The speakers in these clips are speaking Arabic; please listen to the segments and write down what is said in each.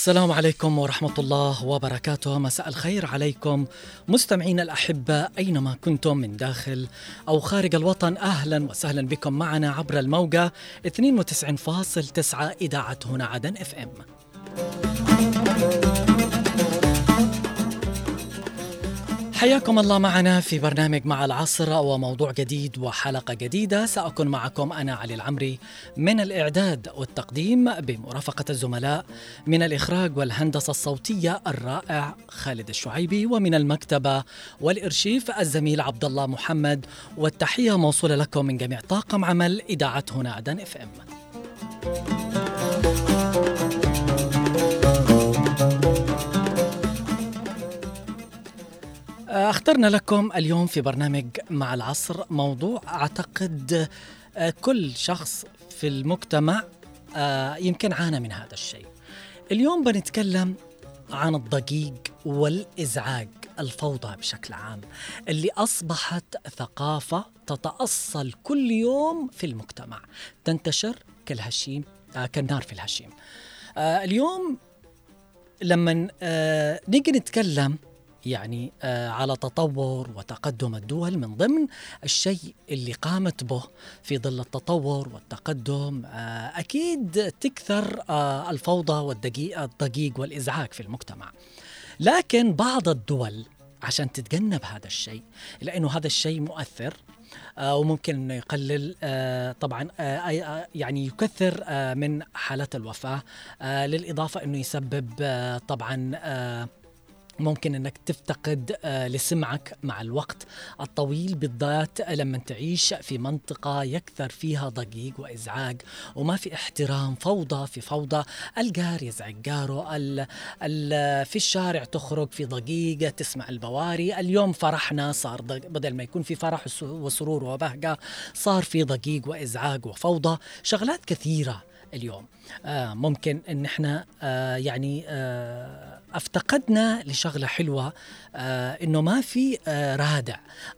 السلام عليكم ورحمة الله وبركاته. مساء الخير عليكم مستمعين الأحبة أينما كنتم من داخل أو خارج الوطن. أهلا وسهلا بكم معنا عبر الموجة 92.9 إذاعة هنا عدن إف إم. حياكم الله معنا في برنامج مع العصر وموضوع جديد وحلقة جديدة. سأكون معكم أنا علي العمري. من الإعداد والتقديم بمرافقة الزملاء من الإخراج والهندسة الصوتية الرائع خالد الشعيبي ومن المكتبة والإرشيف الزميل عبد الله محمد. والتحية موصولة لكم من جميع طاقم عمل إذاعة هنا عدن إف إم. اخترنا لكم اليوم في برنامج مع العصر موضوع أعتقد آه، كل شخص في المجتمع آه، يمكن عانى من هذا الشيء. اليوم بنتكلم عن الضجيج والإزعاج الفوضى بشكل عام اللي أصبحت ثقافة تتأصل كل يوم في المجتمع تنتشر كالهشيم آه كالنار في الهشيم. آه اليوم لما آه نيجي نتكلم يعني آه على تطور وتقدم الدول من ضمن الشيء اللي قامت به في ظل التطور والتقدم آه أكيد تكثر آه الفوضى والضجيج والإزعاج في المجتمع. لكن بعض الدول عشان تتجنب هذا الشيء لأنه هذا الشيء مؤثر وممكن إنه يقلل طبعا يعني يكثر من حالات الوفاة للإضافة إنه يسبب طبعا ممكن إنك تفتقد لسمعك مع الوقت الطويل. بالذات لما تعيش في منطقة يكثر فيها ضجيج وإزعاج وما في احترام فوضى في فوضى. الجار يزعج. جاره ال ال في الشارع تخرج في ضجيج تسمع البواري. اليوم فرحنا صار بدل ما يكون في فرح وسرور وبهجة صار في ضجيج وإزعاج وفوضى. شغلات كثيرة اليوم. آه ممكن إن إحنا آه يعني آه افتقدنا لشغلة حلوة آه إنه ما في آه رادع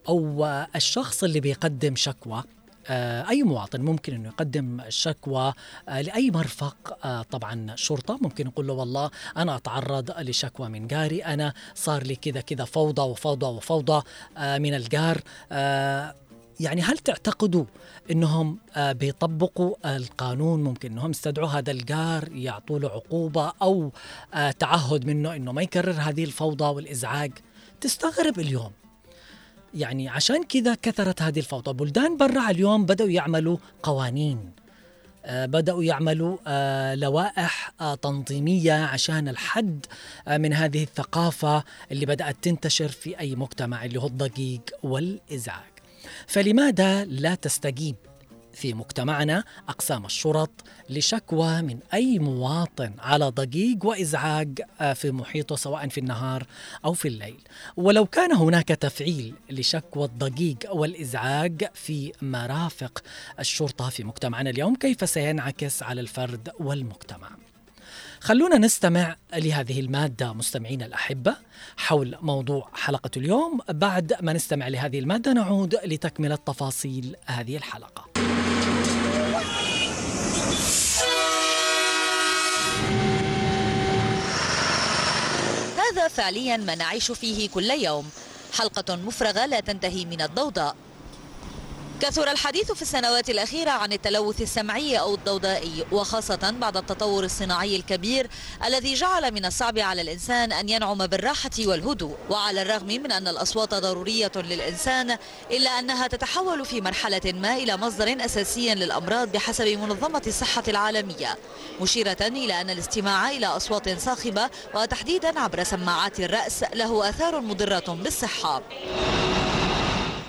أو آه الشخص اللي بيقدم شكوى آه أي مواطن ممكن إنه يقدم شكوى آه لأي مرفق آه طبعا شرطة ممكن يقول له والله أنا أتعرض لشكوى من جاري أنا صار لي كذا كذا فوضى وفوضى وفوضى من الجار يعني هل تعتقدوا إنهم بيطبقوا القانون ممكن إنهم يستدعوا هذا الجار يعطوا له عقوبه أو تعهد منه إنه ما يكرر هذه الفوضى والإزعاج؟ تستغرب اليوم. يعني عشان كذا كثرت هذه الفوضى. بلدان برا اليوم بدأوا يعملوا قوانين. بدأوا يعملوا لوائح تنظيمية عشان الحد من هذه الثقافة اللي بدأت تنتشر في أي مجتمع اللي هو الضجيج والإزعاج. فلماذا لا تستجيب في مجتمعنا أقسام الشرط لشكوى من أي مواطن على ضجيج وإزعاج في محيطه سواء في النهار أو في الليل؟ ولو كان هناك تفعيل لشكوى الضجيج والإزعاج في مرافق الشرطة في مجتمعنا اليوم كيف سينعكس على الفرد والمجتمع؟ خلونا نستمع لهذه المادة مستمعين الأحبة حول موضوع حلقة اليوم. بعد ما نستمع لهذه المادة نعود لتكملة تفاصيل هذه الحلقة. هذا فعليا ما نعيش فيه كل يوم. حلقة مفرغة لا تنتهي من الضوضاء. كثر الحديث في السنوات الأخيرة عن التلوث السمعي أو الضوضائي وخاصة بعد التطور الصناعي الكبير الذي جعل من الصعب على الإنسان أن ينعم بالراحة والهدوء. وعلى الرغم من أن الأصوات ضرورية للإنسان إلا أنها تتحول في مرحلة ما إلى مصدر أساسي للأمراض بحسب منظمة الصحة العالمية. مشيرة إلى أن الاستماع إلى أصوات صاخبة وتحديدا عبر سماعات الرأس له آثار مضرة بالصحة.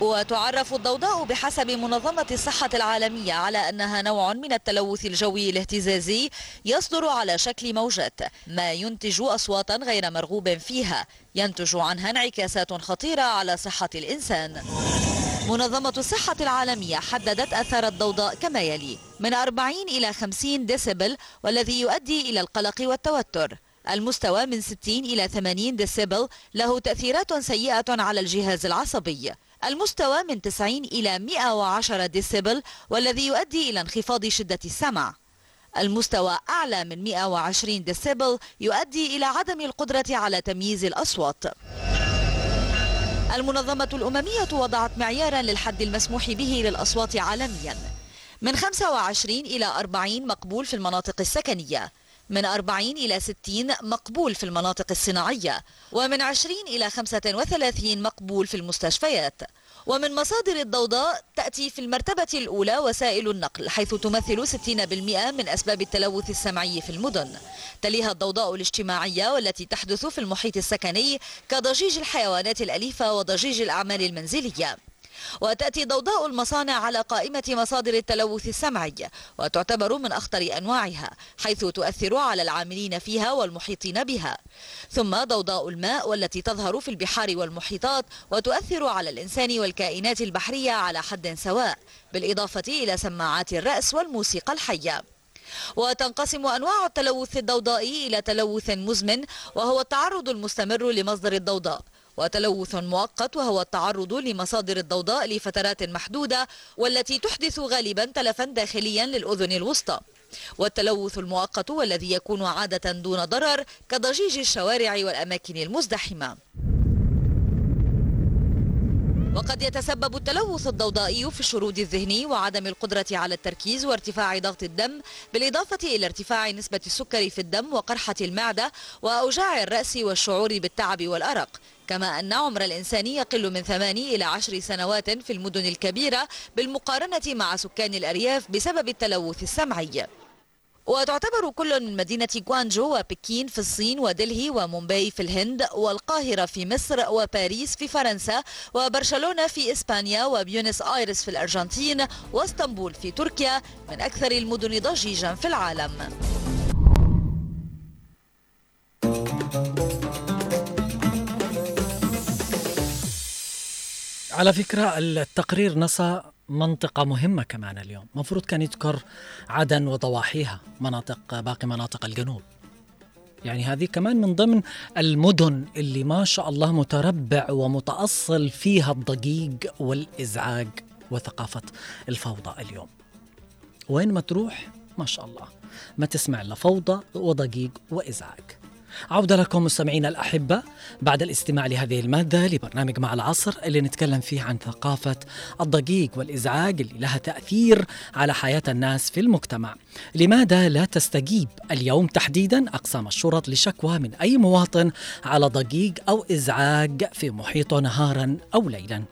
وتعرف الضوضاء بحسب منظمة الصحة العالمية على أنها نوع من التلوث الجوي الاهتزازي يصدر على شكل موجات ما ينتج أصواتا غير مرغوب فيها. ينتج عنها انعكاسات خطيرة على صحة الإنسان. منظمة الصحة العالمية حددت أثر الضوضاء كما يلي من 40 إلى 50 ديسيبل والذي يؤدي إلى القلق والتوتر. المستوى من 60 إلى 80 ديسيبل له تأثيرات سيئة على الجهاز العصبي. المستوى من 90 إلى 110 ديسيبل والذي يؤدي إلى انخفاض شدة السمع. المستوى أعلى من 120 ديسيبل يؤدي إلى عدم القدرة على تمييز الأصوات. المنظمة الأممية وضعت معيارا للحد المسموح به للأصوات عالميا. من 25 إلى 40 مقبول في المناطق السكنية. من 40 إلى 60 مقبول في المناطق الصناعية ومن 20 إلى 35 مقبول في المستشفيات. ومن مصادر الضوضاء تأتي في المرتبة الأولى وسائل النقل حيث تمثل 60% من أسباب التلوث السمعي في المدن. تليها الضوضاء الاجتماعية والتي تحدث في المحيط السكني كضجيج الحيوانات الأليفة وضجيج الأعمال المنزلية. وتأتي ضوضاء المصانع على قائمة مصادر التلوث السمعي وتعتبر من أخطر أنواعها حيث تؤثر على العاملين فيها والمحيطين بها. ثم ضوضاء الماء والتي تظهر في البحار والمحيطات وتؤثر على الإنسان والكائنات البحرية على حد سواء بالإضافة إلى سماعات الرأس والموسيقى الحية. وتنقسم أنواع التلوث الضوضائي إلى تلوث مزمن وهو التعرض المستمر لمصدر الضوضاء. وتلوث مؤقت وهو التعرض لمصادر الضوضاء لفترات محدودة والتي تحدث غالبا تلفا داخليا للأذن الوسطى. والتلوث المؤقت والذي يكون عادة دون ضرر كضجيج الشوارع والأماكن المزدحمة. وقد يتسبب التلوث الضوضائي في الشرود الذهني وعدم القدرة على التركيز وارتفاع ضغط الدم بالإضافة إلى ارتفاع نسبة السكر في الدم وقرحة المعدة وأوجاع الرأس والشعور بالتعب والأرق. كما أن عمر الإنسان يقل من 8 إلى 10 سنوات في المدن الكبيرة بالمقارنة مع سكان الأرياف بسبب التلوث السمعي. وتعتبر كل من مدينة غوانجو وبكين في الصين ودلهي ومومباي في الهند والقاهرة في مصر وباريس في فرنسا وبرشلونة في إسبانيا وبيونس آيرس في الأرجنتين واسطنبول في تركيا من أكثر المدن ضجيجا في العالم. على فكرة التقرير نصى منطقة مهمة كمان اليوم. مفروض كان يذكر عدن وضواحيها مناطق باقي مناطق الجنوب. يعني هذه كمان من ضمن المدن اللي ما شاء الله متربع ومتأصل فيها الضجيج والإزعاج وثقافة الفوضى اليوم. وين ما تروح ما شاء الله ما تسمع إلا فوضى وضجيج وإزعاج. عودة لكم مستمعينا الأحبة بعد الاستماع لهذه المادة لبرنامج مع العصر اللي نتكلم فيه عن ثقافة الضجيج والإزعاج اللي لها تأثير على حياة الناس في المجتمع. لماذا لا تستجيب اليوم تحديدا أقسام الشرط لشكوى من أي مواطن على ضجيج أو إزعاج في محيطه نهارا أو ليلا؟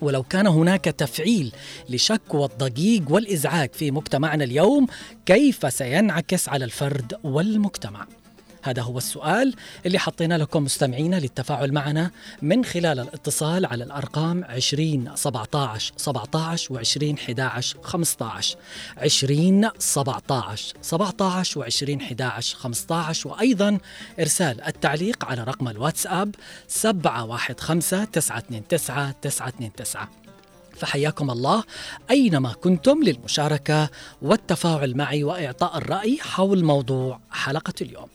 ولو كان هناك تفعيل لشكوى الضجيج والإزعاج في مجتمعنا اليوم كيف سينعكس على الفرد والمجتمع؟ هذا هو السؤال اللي حطينا لكم مستمعينا للتفاعل معنا من خلال الاتصال على الأرقام 20 17 17 و 20 11 15 20 17 17 و 20 11 15 وأيضا إرسال التعليق على رقم الواتساب 715 929 929 فحياكم الله أينما كنتم للمشاركة والتفاعل معي وإعطاء الرأي حول موضوع حلقة اليوم.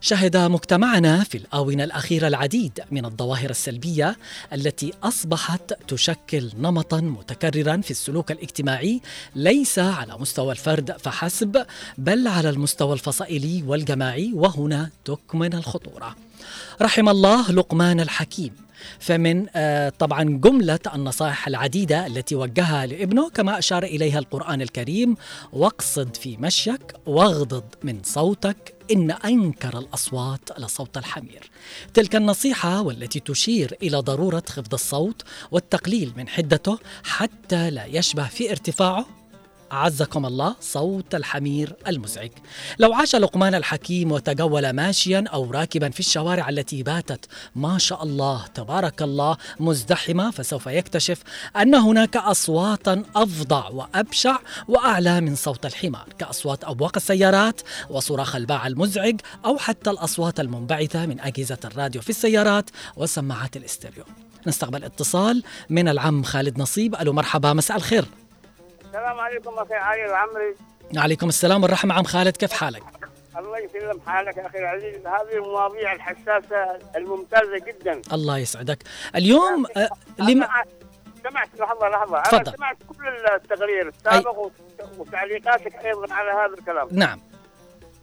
شهد مجتمعنا في الآونة الأخيرة العديد من الظواهر السلبية التي أصبحت تشكل نمطا متكررا في السلوك الاجتماعي ليس على مستوى الفرد فحسب بل على المستوى الفصائلي والجماعي وهنا تكمن الخطورة. رحم الله لقمان الحكيم. فمن آه، طبعا جملة النصائح العديدة التي وجهها لابنه كما أشار إليها القرآن الكريم واقصد في مشيك واغضض من صوتك إن أنكر الأصوات لصوت الحمير. تلك النصيحة والتي تشير إلى ضرورة خفض الصوت والتقليل من حدته حتى لا يشبه في ارتفاعه أعزكم الله صوت الحمير المزعج. لو عاش لقمان الحكيم وتجول ماشيا أو راكبا في الشوارع التي باتت ما شاء الله تبارك الله مزدحمة فسوف يكتشف أن هناك أصواتا أفظع وأبشع وأعلى من صوت الحمار كأصوات أبواق السيارات وصراخ الباعة المزعج أو حتى الأصوات المنبعثة من أجهزة الراديو في السيارات وسماعات الاستيريو. نستقبل اتصال من العم خالد نصيب. ألو مرحبا مساء الخير. السلام عليكم أخي علي وعمري عليكم السلام والرحمة. عم خالد كيف حالك؟ الله يسلم حالك أخي العزيز. هذه المواضيع الحساسة الممتازة جدا. الله يسعدك. اليوم آه، لما سمعت لحظة لحظة. أنا تفضل. سمعت كل التقرير السابق وت- وتعليقاتك أيضا على هذا الكلام. نعم.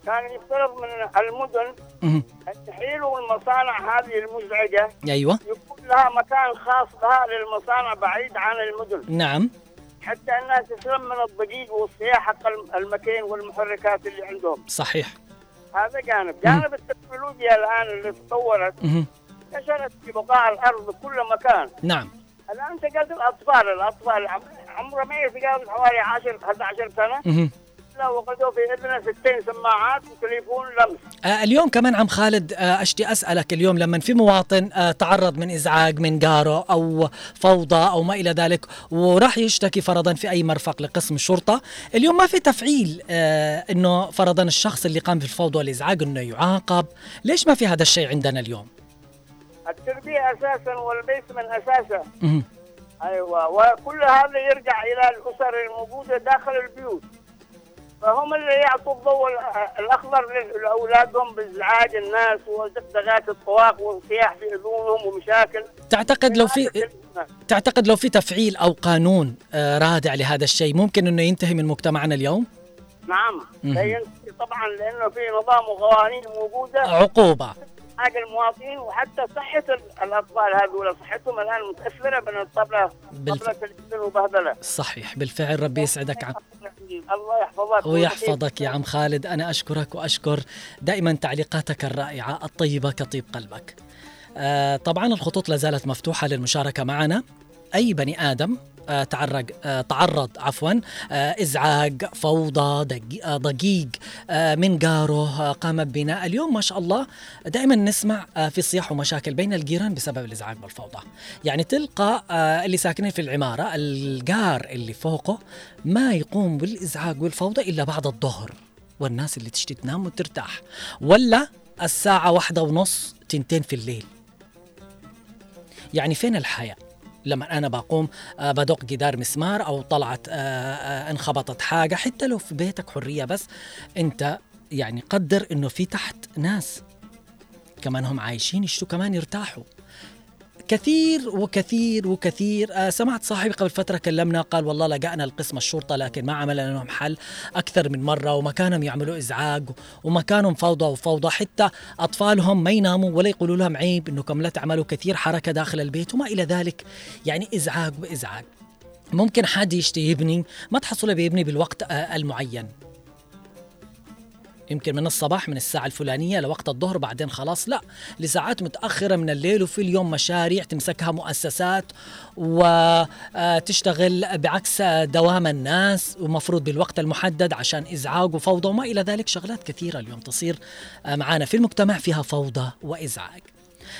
كان يفترض من المدن تحيلوا المصانع هذه المزعجة أيوه. يكون لها مكان خاص لها للمصانع بعيد عن المدن. نعم. حتى انها تسلم من الضجيج والصياح حق الم- المكين والمحركات اللي عندهم. صحيح. هذا جانب. جانب التكنولوجيا الآن اللي تطورت. انتشرت في بقاع الأرض بكل مكان. نعم. الآن تقعد الاطفال الأطفال عم- عمره ما يتجاوز حوالي 10 11 سنة. وقدوا في اذنه 60 سماعات وتليفون لمس. آه، اليوم كمان عم خالد آه، أشتي أسألك اليوم لما في مواطن آه، تعرض من إزعاج من جاره أو فوضى أو ما إلى ذلك وراح يشتكي فرضا في أي مرفق لقسم الشرطة اليوم ما في تفعيل آه، إنه فرضا الشخص اللي قام بالفوضى والإزعاج إنه يعاقب. ليش ما في هذا الشيء عندنا اليوم؟ التربية أساسا والبيت من أساسه. أيوه وكل هذا يرجع إلى الأسر الموجودة داخل البيوت. فهم اللي يعطوا الضوء ال- الأخضر لأولادهم بازعاج الناس ودغدغات الطواق والصياح في أذونهم ومشاكل. تعتقد لو في تعتقد لو في تفعيل أو قانون آه، رادع لهذا الشيء ممكن إنه ينتهي من مجتمعنا اليوم؟ نعم. طبعا لأنه في نظام وقوانين موجودة. عقوبة. حق المواطنين وحتى صحة ال- الأطفال هذول صحتهم الآن متأثرة من الطبلة بالف... طبلة الجبن وبهدلة. صحيح. بالفعل ربي يسعدك عم. الله يحفظك ويحفظك. يا عم خالد. أنا أشكرك وأشكر دائما تعليقاتك الرائعة الطيبة كطيب قلبك. آه طبعا الخطوط لازالت مفتوحة للمشاركة معنا. أي بني آدم آه تعرض آه تعرض عفوا آه إزعاج فوضى ضجيج من جاره قام ببناء. اليوم ما شاء الله دائما نسمع في صياح ومشاكل بين الجيران بسبب الإزعاج والفوضى. يعني تلقى اللي ساكنين في العمارة الجار اللي فوقه ما يقوم بالإزعاج والفوضى إلا بعد الظهر والناس اللي تشتي تنام وترتاح. ولا الساعة واحدة ونص تنتين في الليل. يعني فين الحياة؟ لما أنا بقوم آه، بدق جدار مسمار أو طلعت آه، آه، انخبطت حاجة حتى لو في بيتك حرية بس أنت يعني قدر إنه في تحت ناس كمان هم عايشين يشتوا كمان يرتاحوا. كثير وكثير وكثير. آه سمعت صاحبي قبل فترة كلمنا قال والله لقأنا القسم الشرطة لكن ما عمل لهم حل أكثر من مرة ومكانهم يعملوا إزعاج ومكانهم فوضى وفوضى. حتى أطفالهم ما يناموا ولا يقولوا لهم عيب إنكم لا تعملوا كثير حركة داخل البيت وما إلى ذلك. يعني إزعاج بإزعاج. ممكن حد يشتي يبني ما تحصله بيبني بالوقت آه المعين. يمكن من الصباح من الساعة الفلانية لوقت الظهر بعدين خلاص لا لساعات متأخرة من الليل وفي اليوم مشاريع تمسكها مؤسسات وتشتغل بعكس دوام الناس ومفروض بالوقت المحدد عشان إزعاج وفوضى وما إلى ذلك شغلات كثيرة اليوم تصير آه، معانا في المجتمع فيها فوضى وإزعاج.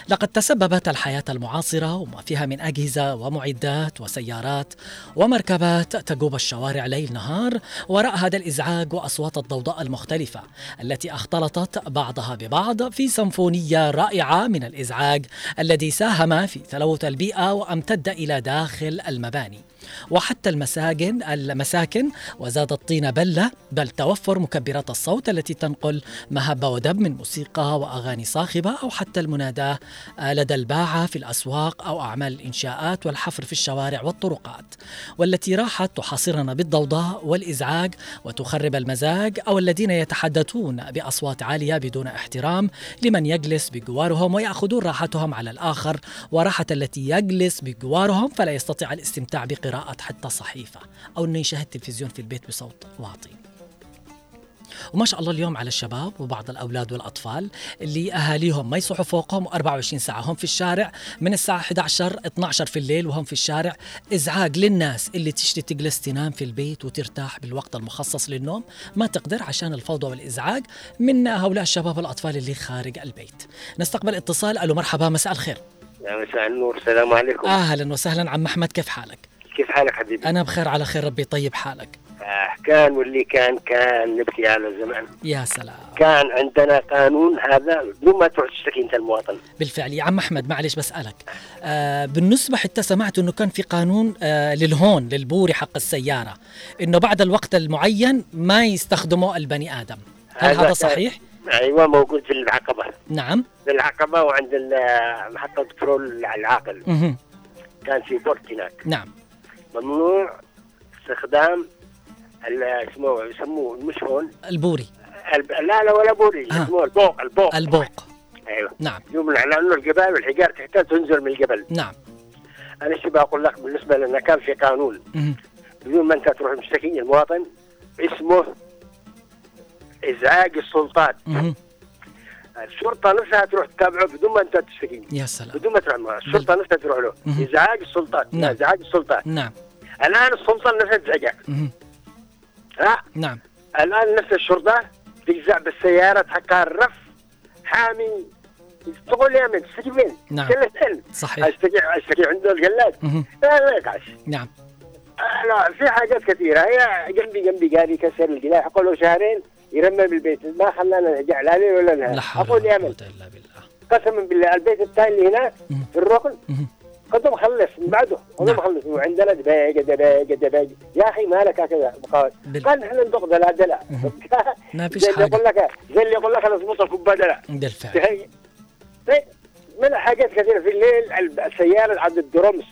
لقد تسببت الحياة المعاصرة وما فيها من أجهزة ومعدات وسيارات ومركبات تجوب الشوارع ليل نهار وراء هذا الإزعاج وأصوات الضوضاء المختلفة التي أختلطت بعضها ببعض في سيمفونية رائعة من الإزعاج الذي ساهم في تلوث البيئة وأمتد إلى داخل المباني. وحتى المساكن المساكن وزاد الطين بلة بل توفر مكبرات الصوت التي تنقل مهب ودب من موسيقى وأغاني صاخبة أو حتى المناداة لدى الباعة في الأسواق أو أعمال الإنشاءات والحفر في الشوارع والطرقات والتي راحت تحاصرنا بالضوضاء والإزعاج وتخرب المزاج أو الذين يتحدثون بأصوات عالية بدون احترام لمن يجلس بجوارهم ويأخذون راحتهم على الآخر وراحة التي يجلس بجوارهم فلا يستطيع الاستمتاع بقراءة حتى صحيفة أو أنه يشاهد تلفزيون في البيت بصوت واطي. وما شاء الله اليوم على الشباب وبعض الأولاد والأطفال اللي أهاليهم ما يصحوا فوقهم 24 ساعة. هم في الشارع من الساعة 11 12 في الليل وهم في الشارع. إزعاج للناس اللي تشتي تجلس تنام في البيت وترتاح بالوقت المخصص للنوم. ما تقدر عشان الفوضى والإزعاج من هؤلاء الشباب والأطفال اللي خارج البيت. نستقبل اتصال. ألو مرحبا مساء الخير. مساء النور السلام عليكم. أهلا وسهلا. عم أحمد كيف حالك؟ كيف حالك حبيبي؟ أنا بخير على خير ربي. يطيب حالك؟ آه كان واللي كان كان نبكي على زمان. يا سلام. كان عندنا قانون هذا بدون ما تروح تشتكي أنت المواطن. بالفعل. يا عم أحمد معلش بسألك. آه بالنسبة حتى سمعت إنه كان في قانون آه للهون للبوري حق السيارة إنه بعد الوقت المعين ما يستخدمه البني آدم. هل هذا هذا صحيح؟ أيوه موجود في العقبة. نعم. في العقبة وعند محطة بترول العاقل. مهم. كان في board هناك. نعم. ممنوع استخدام ال- اسمه يسموه مش هون؟ البوري. الب... لا لا ولا بوري آه. اسمه البوق البوق. البوق. أيوه. نعم. يوم لأنه الجبال والحجار تحتاج تنزل من الجبل. نعم. أنا إيش بقول لك بالنسبة لنا كان في قانون. بدون ما أنت تروح تشتكي المواطن اسمه إزعاج السلطات. الشرطة نفسها تروح تتابعه بدون ما انت تشتكي. يا سلام. بدون ما تروح معه الشرطة نفسها تروح له. إزعاج السلطات نعم. إزعاج السلطات نعم. الآن السلطه نفسها مهم. ها؟ نعم. الآن نفس الشرطة تجزع بالسيارة حقها الرف حامي. تقول يا من تشتكي فين؟ نعم. كلمتين صحيح. اشتكي أشتكي عنده الجلاد. لا لا يقعش نعم. لا في حاجات كثيرة. هي جنبي جنبي قال يكسر الجلاح أقول له شهرين. يرمم البيت ما خلانا نرجع لا ليل ولا لا نهار حول أقول ولا يا من قوة إلا بالله. قسما بالله البيت الثاني اللي هناك. في الركن. كنت مخلص من بعده كنت نعم. مخلص. وعندنا دباجة دباجة دباجة. يا أخي مالك هكذا؟ مقاول بال- قال إحنا ندق دلع دلع ما فيش حاجة. يقول لك زي اللي يقول لك أنا أظبط الكوبايه دلع بالفعل من حاجات كثيره في الليل السيارة عند الدرمس.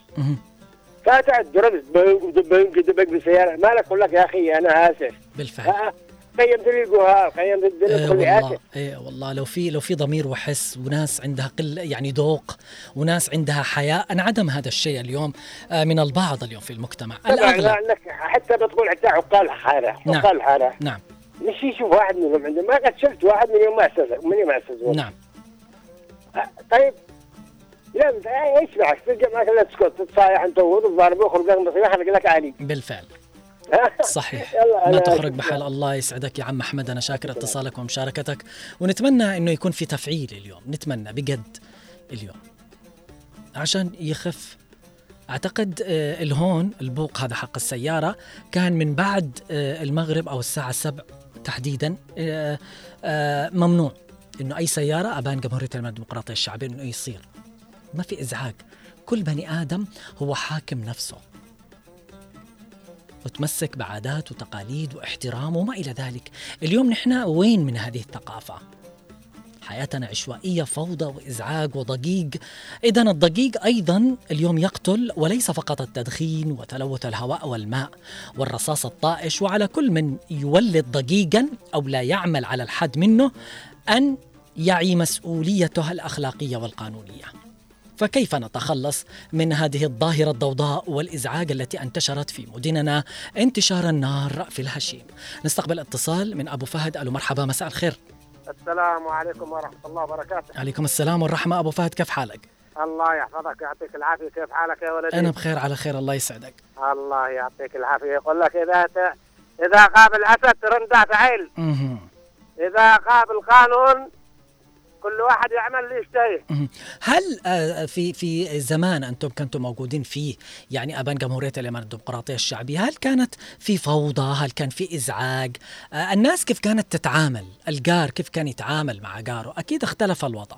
فاتح الدرمس بنق دبنق دبنق بالسياره مالك أقول لك يا أخي أنا آسف. بالفعل. لي الجوهر قيمت الدنيا لي والله إيه والله لو في لو في ضمير وحس وناس عندها قل يعني ذوق وناس عندها حياء انعدم هذا الشيء اليوم آه، من البعض اليوم في المجتمع. لانك حتى بتقول حتى عقال حارة نعم. عقال حارة. نعم. مش يشوف واحد منهم عنده ما قد شفت واحد من يوم ما اسس من يوم ما اسس نعم. طيب. لا إيش معك تلقى معك لا تسكت تتصايح انت وتضارب وخلق لك مصيبه خلق لك علي. بالفعل. صحيح. ما تخرج بحال الله يسعدك يا عم أحمد. أنا شاكر اتصالك ومشاركتك ونتمنى إنه يكون في تفعيل اليوم. نتمنى بجد اليوم. عشان يخف أعتقد آه، الهون البوق هذا حق السيارة كان من بعد آه، المغرب أو الساعة 7 تحديدا آه، ممنوع إنه أي سيارة أبان جمهورية الديمقراطيه الشعبيه إنه يصير. ما في إزعاج. كل بني آدم هو حاكم نفسه. وتمسك بعادات وتقاليد واحترام وما إلى ذلك. اليوم نحن وين من هذه الثقافة؟ حياتنا عشوائية فوضى وإزعاج وضجيج. إذا الضجيج أيضا اليوم يقتل وليس فقط التدخين وتلوث الهواء والماء والرصاص الطائش وعلى كل من يولد ضجيجا أو لا يعمل على الحد منه أن يعي مسؤوليته الأخلاقية والقانونية. فكيف نتخلص من هذه الظاهرة الضوضاء والإزعاج التي انتشرت في مدننا انتشار النار في الهشيم؟ نستقبل اتصال من أبو فهد. ألو مرحبا مساء الخير. السلام عليكم ورحمة الله وبركاته. عليكم السلام والرحمة. أبو فهد كيف حالك؟ الله يحفظك ويعطيك العافية. كيف حالك يا ولدي؟ أنا بخير على خير الله يسعدك. الله يعطيك العافية. يقول لك إذا ت... إذا غاب الأسد ترندع فعيل مهم. إذا غاب القانون كل واحد يعمل اللي يشتهيه. هل آه، في في زمان أنتم كنتم موجودين فيه يعني أبان جمهورية اليمن الديمقراطية الشعبية هل كانت في فوضى؟ هل كان في إزعاج؟ آه، الناس كيف كانت تتعامل؟ الجار كيف كان يتعامل مع جاره؟ أكيد اختلف الوضع.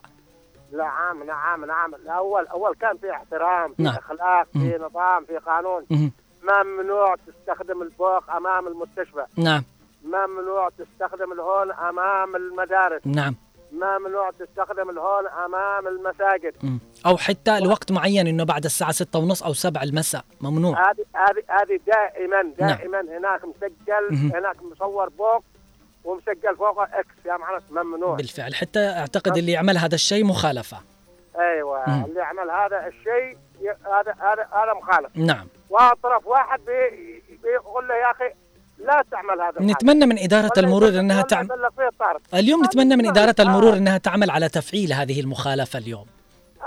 نعم نعم نعم الأول أول كان في احترام في نعم. أخلاق في. نظام في قانون. ممنوع تستخدم البوق أمام المستشفى. نعم. ممنوع تستخدم الهون أمام المدارس. نعم. ممنوع تستخدم الهون أمام المساجد. مم. أو حتى لوقت معين إنه بعد الساعة ستة ونص أو سبع المساء. ممنوع. هذه هذه هذه دائما نعم. دائما هناك مسجل مهم. هناك مصور بوق ومسجل فوقه إكس يا معناته ممنوع. بالفعل. حتى أعتقد اللي يعمل هذا الشيء مخالفة. أيوه. مم. اللي يعمل هذا الشيء هذا هذا هذا مخالف. نعم. واطرف واحد بي- بيقول له يا أخي لا تعمل هذا. نتمنى من إدارة ولا المرور ولا تعمل اليوم نتمنى من. إدارة المرور. أنها تعمل على تفعيل هذه المخالفة اليوم.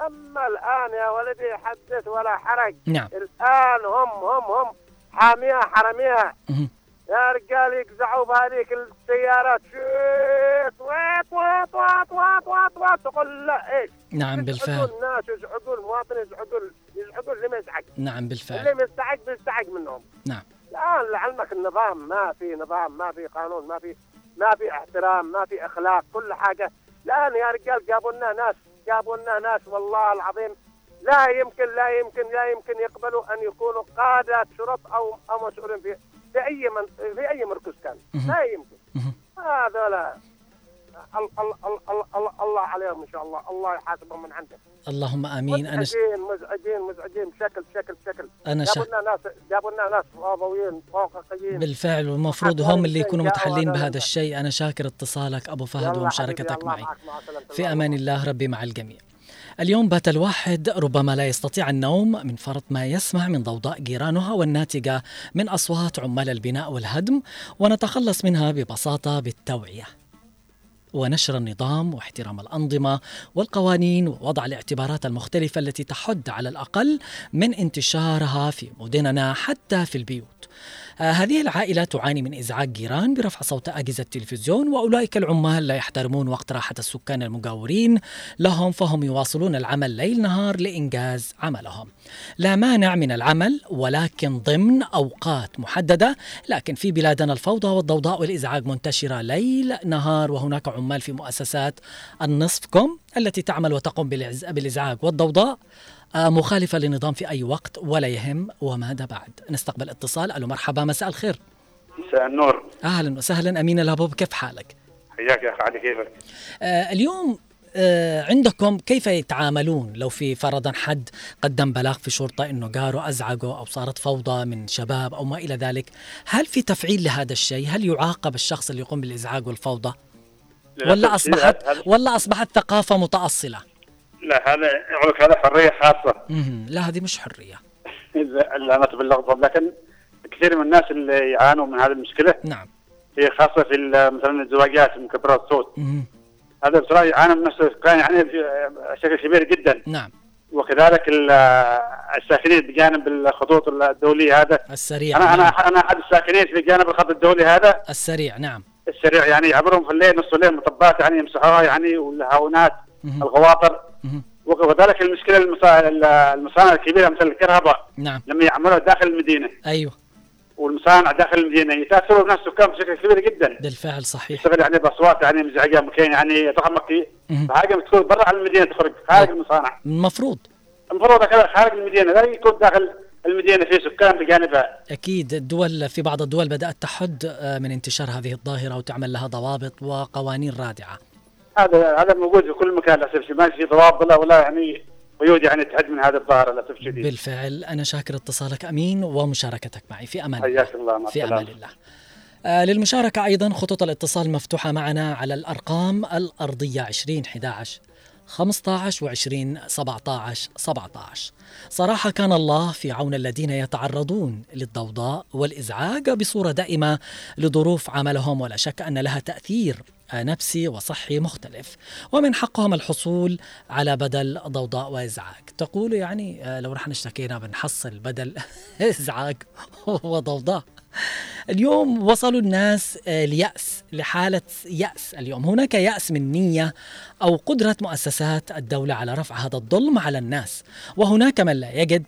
أما الآن يا ولدي حدث ولا حرج. نعم. الآن هم هم هم حاميها حراميها مهم. يا رجال يقزعوا بهذيك السيارات. شيت وات وات وات وات وات وات تقول لا إيش؟ نعم بالفعل. الناس يزعجوا المواطن يزعجوا يزعجوا اللي ما يزعج. نعم اللي بالفعل مستعج بيستعج منهم. نعم. الآن لعلمك النظام ما في نظام ما في قانون ما في ما في احترام ما في أخلاق كل حاجة الآن يا رجال جابوا لنا ناس جابوا لنا ناس والله العظيم لا يمكن لا يمكن لا يمكن يقبلوا أن يكونوا قادة شرط أو أو مسؤولين في في أي من في أي مركز كان. لا يمكن مهم. هذولا الله عليهم إن شاء الله الله يحاسبهم من عنده اللهم آمين أنا. مزعجين مزعجين مزعجين بشكل بشكل بشكل أنا. جابوا لنا ناس جابوا لنا ناس فاضويين فوققيين بالفعل والمفروض هم اللي يكونوا متحلين بهذا. الشيء أنا شاكر اتصالك أبو فهد ومشاركتك معي. في أمان الله ربي مع الجميع اليوم بات الواحد ربما لا يستطيع النوم من فرط ما يسمع من ضوضاء جيرانها والناتجة من أصوات عمال البناء والهدم ونتخلص منها ببساطة بالتوعية ونشر النظام واحترام الأنظمة والقوانين ووضع الاعتبارات المختلفة التي تحد على الأقل من انتشارها في مدننا حتى في البيوت. آه، هذه العائلة تعاني من إزعاج جيران برفع صوت أجهزة التلفزيون وأولئك العمال لا يحترمون وقت راحة السكان المجاورين لهم فهم يواصلون العمل ليل نهار لإنجاز عملهم. لا مانع من العمل ولكن ضمن أوقات محددة. لكن في بلادنا الفوضى والضوضاء والإزعاج منتشرة ليل نهار وهناك عمال في مؤسسات النصفكم التي تعمل وتقوم بالإز- بالإزعاج والضوضاء. مخالفة للنظام في أي وقت ولا يهم وماذا بعد. نستقبل اتصال. ألو مرحبا مساء الخير. مساء النور. أهلا وسهلا. أمين الهبوب كيف حالك؟ حياك يا أخي علي كيفك؟ آه اليوم آه عندكم كيف يتعاملون لو في فرضا حد قدم بلاغ في شرطة أنه جاره أزعجه أو صارت فوضى من شباب أو ما إلى ذلك؟ هل في تفعيل لهذا الشيء؟ هل يعاقب الشخص اللي يقوم بالإزعاج والفوضى؟ ولا أصبحت ولا أصبحت ثقافة متأصلة؟ لا هذا يقول لك هذا حرية خاصة. لا هذه مش اللي أنا باللفظ لكن كثير من الناس اللي يعانوا من هذه المشكلة نعم هي خاصة في مثلا الزواجات مكبرات الصوت. هذا بصراحة يعانوا من نفس كان يعني بشكل كبير جدا نعم وكذلك ال- الساكنين بجانب الخطوط الدولية هذا السريع أنا أنا نعم. أنا أحد الساكنين في جانب الخط الدولي هذا السريع نعم السريع يعني يعبرهم في الليل نص الليل مطبات يعني يمسحوها يعني والهاونات. الغواطر. وكذلك المشكلة المصا- المصانع الكبيرة مثل الكهرباء. نعم. لما يعملوها داخل المدينة. أيوه. والمصانع داخل المدينة يتأثروا بنفس السكان بشكل كبير جدا. بالفعل صحيح. يشتغل يعني بأصوات يعني مزعجة ممكن يعني مهم. فحاجه تكون برا عن المدينة تخرج خارج المصانع. المفروض. المفروض كذا خارج المدينة لا يكون داخل المدينة في سكان بجانبها. أكيد الدول في بعض الدول بدأت تحد آه، من انتشار هذه الظاهرة وتعمل لها ضوابط وقوانين رادعة. هذا هذا موجود في كل مكان للأسف الشديد. ما في ضوابط ولا ولا يعني قيود يعني تحد من هذا الظاهره للأسف الشديد. بالفعل. أنا شاكر اتصالك أمين ومشاركتك معي. في الله. حياك الله مع في أمان الله. آه، للمشاركة أيضا خطوط الاتصال مفتوحة معنا على الأرقام الأرضية 20 11 15 و20 17 17 صراحة كان الله في عون الذين يتعرضون للضوضاء والإزعاج بصورة دائمة لظروف عملهم ولا شك أن لها تأثير نفسي وصحي مختلف. ومن حقهم الحصول على بدل ضوضاء وإزعاج. تقول يعني آه، لو رح اشتكينا بنحصل بدل إزعاج وضوضاء. اليوم وصلوا الناس آه، ليأس لحالة يأس. اليوم هناك يأس من نية أو قدرة مؤسسات الدولة على رفع هذا الظلم على الناس. وهناك من لا يجد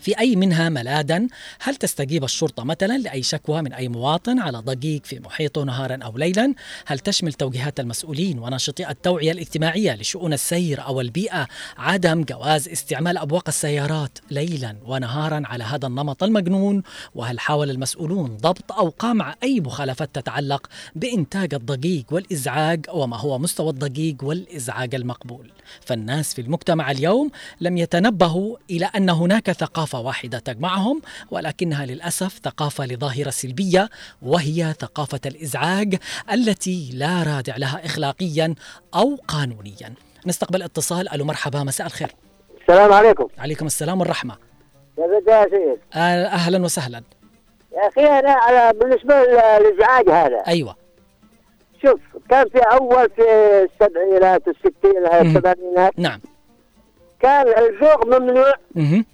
في أي منها ملاذا؟ هل تستجيب الشرطة مثلا لأي شكوى من أي مواطن على ضجيج في محيطه نهارا أو ليلا؟ هل تشمل توجيهات المسؤولين وناشطي التوعية الاجتماعية لشؤون السير أو البيئة؟ عدم جواز استعمال أبواق السيارات ليلا ونهارا على هذا النمط المجنون؟ وهل حاول المسؤولون ضبط أو قمع أي مخالفات تتعلق بإنتاج الضجيج والإزعاج وما هو مستوى الضجيج والإزعاج المقبول؟ فالناس في المجتمع اليوم لم يتنبهوا إلى أن هناك ثقافة واحدة تجمعهم ولكنها للأسف ثقافة لظاهرة سلبية وهي ثقافة الإزعاج التي لا رادع لها إخلاقيا أو قانونيا. نستقبل اتصال. ألو مرحبا مساء الخير. السلام عليكم. عليكم السلام والرحمة. يا سيد أهلا وسهلا. يا أخي أنا على بالنسبة للإزعاج هذا. أيوة. شوف كان في أول في السبعينات والستينات مم. والثمانينات نعم. كان البوغ ممنوع مه.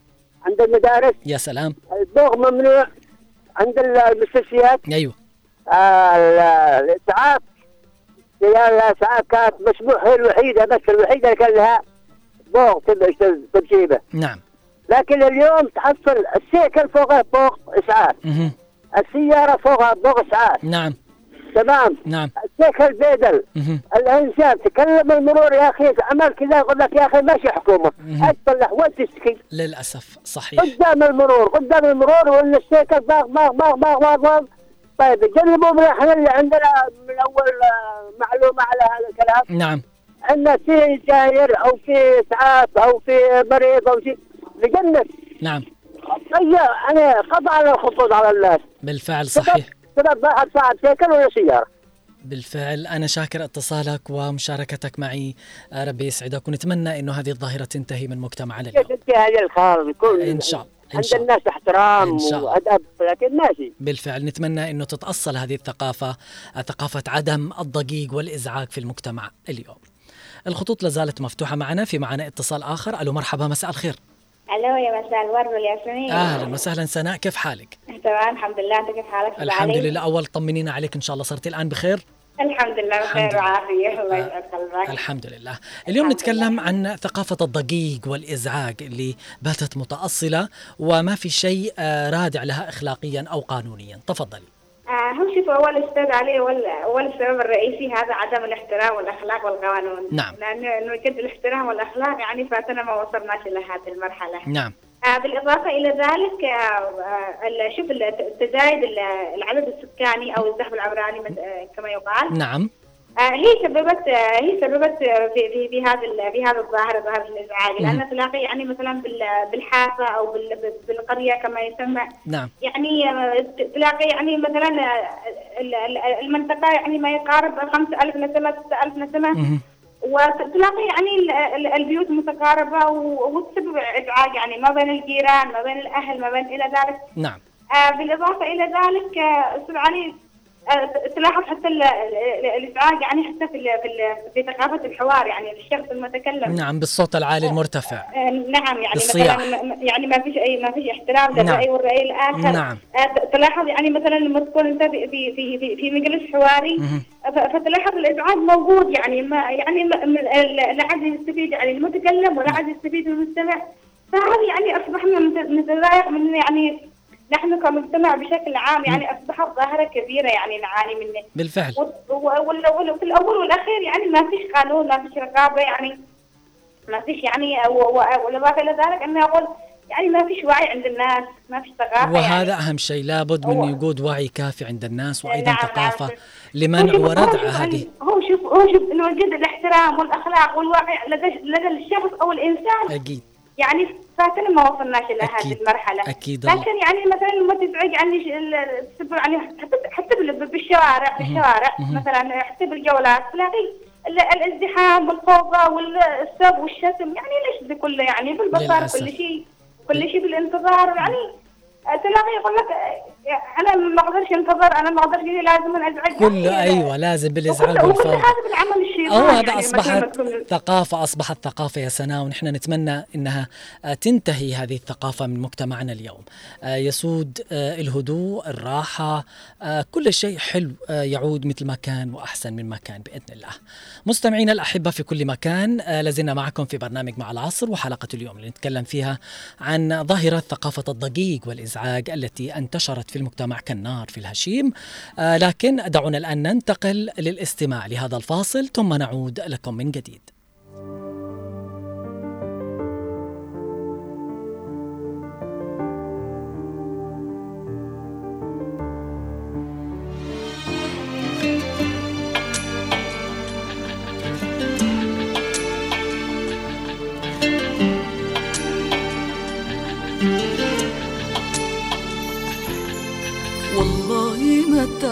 عند المدارس. يا سلام. البوغ ممنوع عند المستشفيات. آه، ال- الاسعاف هي الاسعاف كانت مسموح هي الوحيدة بس الوحيدة اللي كان لها بوغ تب- تبجيبه نعم. لكن اليوم تحصل السيكل فوقها بوغ إسعاف. السيارة فوقها بوغ إسعاف. نعم. تمام. نعم. السيكل بيدل مه. الانسان تكلم المرور يا أخي عمل كذا يقول لك يا أخي ماشي حكومة. اتصلح وين تشتكي للأسف صحيح. قدام المرور قدام المرور وان السيكل باغ باغ باغ باغ باغ باغ طيب جربوا من إحنا اللي عندنا من أول آه، معلومة على هذا الكلام. نعم. ان في جاير أو في اسعاف أو في مريض أو شيء. بجنب نعم. طيب أنا قطع على الخطوط على الناس. بالفعل صحيح. ولا بالفعل أنا شاكر اتصالك ومشاركتك معي. آه، ربي يسعدك ونتمنى أنه هذه الظاهرة تنتهي من مجتمعنا اليوم الخال يكون إن شاء الله عند الناس احترام. وأدب لكن ماشي. بالفعل نتمنى أنه تتأصل هذه الثقافة آه، ثقافة عدم الضجيج والإزعاج في المجتمع اليوم. الخطوط لازالت مفتوحة معنا في معنا اتصال آخر. ألو مرحبا مساء الخير. ألو يا مساء الورد والياسمين. أهلا وسهلا. سناء كيف حالك؟ تمام الحمد لله. أنت كيف حالك؟ الحمد؟ لله. أول طمنينا عليك إن شاء الله. صرتي الآن بخير؟ الحمد لله بخير لله. وعافية. الله آه، يسعد قلبك الحمد لله. اليوم الحمد نتكلم عن ثقافة الضجيج والإزعاج اللي باتت متأصلة وما في شيء آه، رادع لها إخلاقيا أو قانونيا. تفضلي. آه هم شوفوا أول أستاذ علي اول السبب الرئيسي هذا عدم الاحترام والأخلاق والقانون نعم. لأنه انه جد الاحترام والأخلاق يعني فاتنا ما وصلناش إلى هذه المرحلة. نعم. آه بالإضافة إلى ذلك آه آه شوف تزايد ال- العدد السكاني أو الزحف العمراني آه، كما يقال. نعم. آه، هي سببت آه، هي سببت آه، في في في هذا في هذا الظاهره ظاهره الازعاج لأن تلاقي يعني مثلا بال- بالحافة أو بال- بالقرية كما يسمى. نعم. يعني آه، تلاقي يعني مثلا آه، ال- ال- المنطقة يعني ما يقارب 5000 نسمة 6000 نسمة. وتلاقي يعني ال- ال- البيوت متقاربة وتسبب إزعاج يعني ما بين الجيران ما بين الأهل ما بين إلى ذلك. نعم. آه، بالإضافة إلى ذلك آه، أستاذ علي آه، تلاحظ حتى ال- ال- الإزعاج يعني حتى في في ثقافة الحوار يعني الشخص المتكلم نعم بالصوت العالي المرتفع آه، نعم يعني بالصياح. مثلا يعني ما فيش أي ما فيش احترام نعم. للرأي والرأي الآخر نعم. آه، تلاحظ يعني مثلا لما تكون أنت في في في في, في مجلس حواري فتلاحظ الإزعاج موجود يعني ما يعني لا عاد يستفيد يعني المتكلم ولا عاد يستفيد المستمع فهذه يعني أصبحنا نت- نتضايق من يعني نحن كمجتمع بشكل عام يعني أصبحت ظاهرة كبيرة يعني نعاني منه. بالفعل. و- و- وال- وال- في الأول والأخير يعني ما فيش قانون ما فيش رقابة يعني ما فيش يعني و- و- والإضافة إلى ذلك أنه أقول يعني ما فيش وعي عند الناس ما فيش ثقافة وهذا يعني. أهم شيء. لابد من وجود وعي كافي عند الناس نعم، نعم. ثقافة. هو لمنع وردع هذه؟ هو شوف هو شوف انه وجد الاحترام والأخلاق والوعي لدى لدى الشخص أو الإنسان. أكيد. يعني فاتنا ما وصلناش إلى. هذه المرحلة الله. لكن يعني مثلا لما تزعج عني يعني حتى حتى بال- بالشوارع في الشوارع مثلا حتى بالجولات تلاقي ال- الازدحام والفوضى والسب والشتم يعني ليش ده كله يعني بالبصر. كل شيء كل شيء بالانتظار يعني تلاقي يقول لك أنا ما أقدرش انتظر أنا ما أقدرش لازم أزعج كله أيوة لازم وكل والفوضى هذا بالعمل الشيطاني أو هذا يعني تكون- ثقافة أصبحت ثقافة يا سناء ونحن نتمنى أنها آه، تنتهي هذه الثقافة من مجتمعنا اليوم. آه، يسود آه، الهدوء الراحة آه، كل شيء حلو يعود مثل ما كان وأحسن مما كان بإذن الله. مستمعينا الأحبة في كل مكان لازلنا معكم في برنامج مع العصر وحلقة اليوم اللي نتكلم فيها عن ظاهرة ثقافة الضجيج والإزعاج التي انتشرت في المجتمع كالنار في الهشيم. آه، لكن دعونا الآن ننتقل للاستماع لهذا الفاصل ثم نعود لكم من جديد.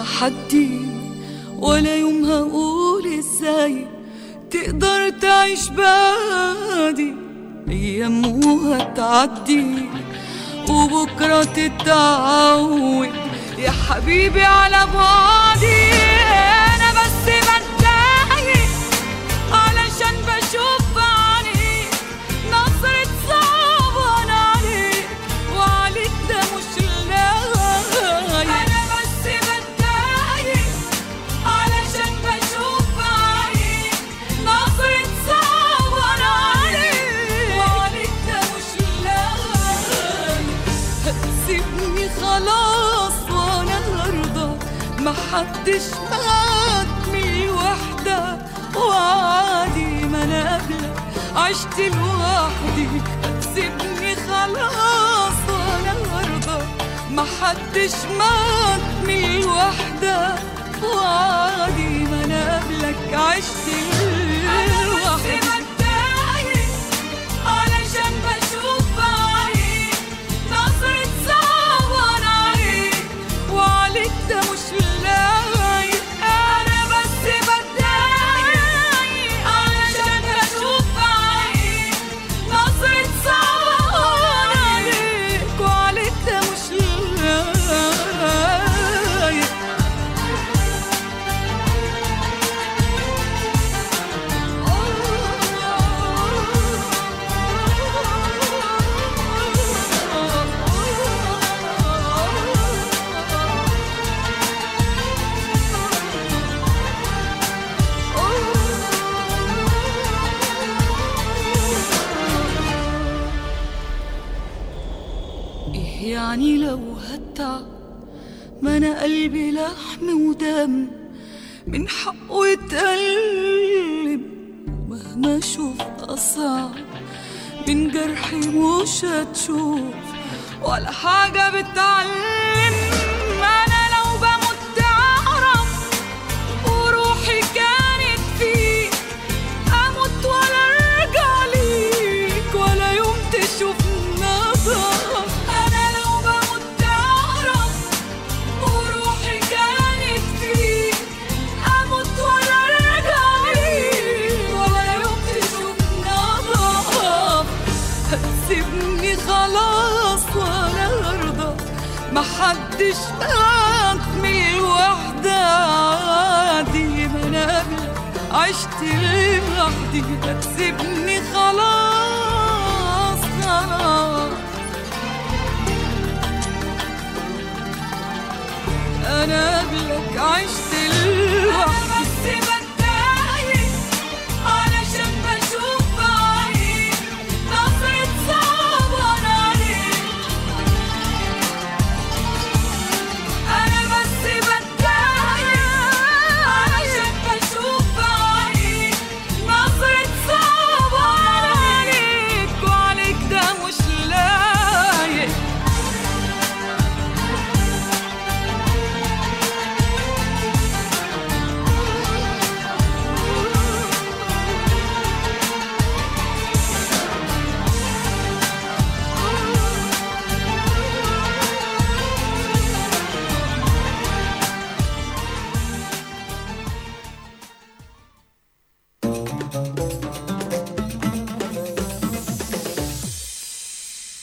تحدي ولا يوم هقول إزاي تقدر تعيش بعدي. أيام وهتعدي وبكرة تتعود. يا حبيبي على بعدي. محدش مات من الوحدة وعادي ما أنا قبلك. عشت لوحدي هتسيبني خلاص هرضى محدش مات من الوحدة وعادي ما أنا قبلك. عشت لوحدي. علشان يعني لو هتعب ما أنا قلبي لحم ودم من حقه يتألم ومهما أشوف أصعب من جرحي مش هتشوف ولا حاجة بتعلم. عشت لوحدي هتسيبني خلاص خلاص. أنا قبلك عشت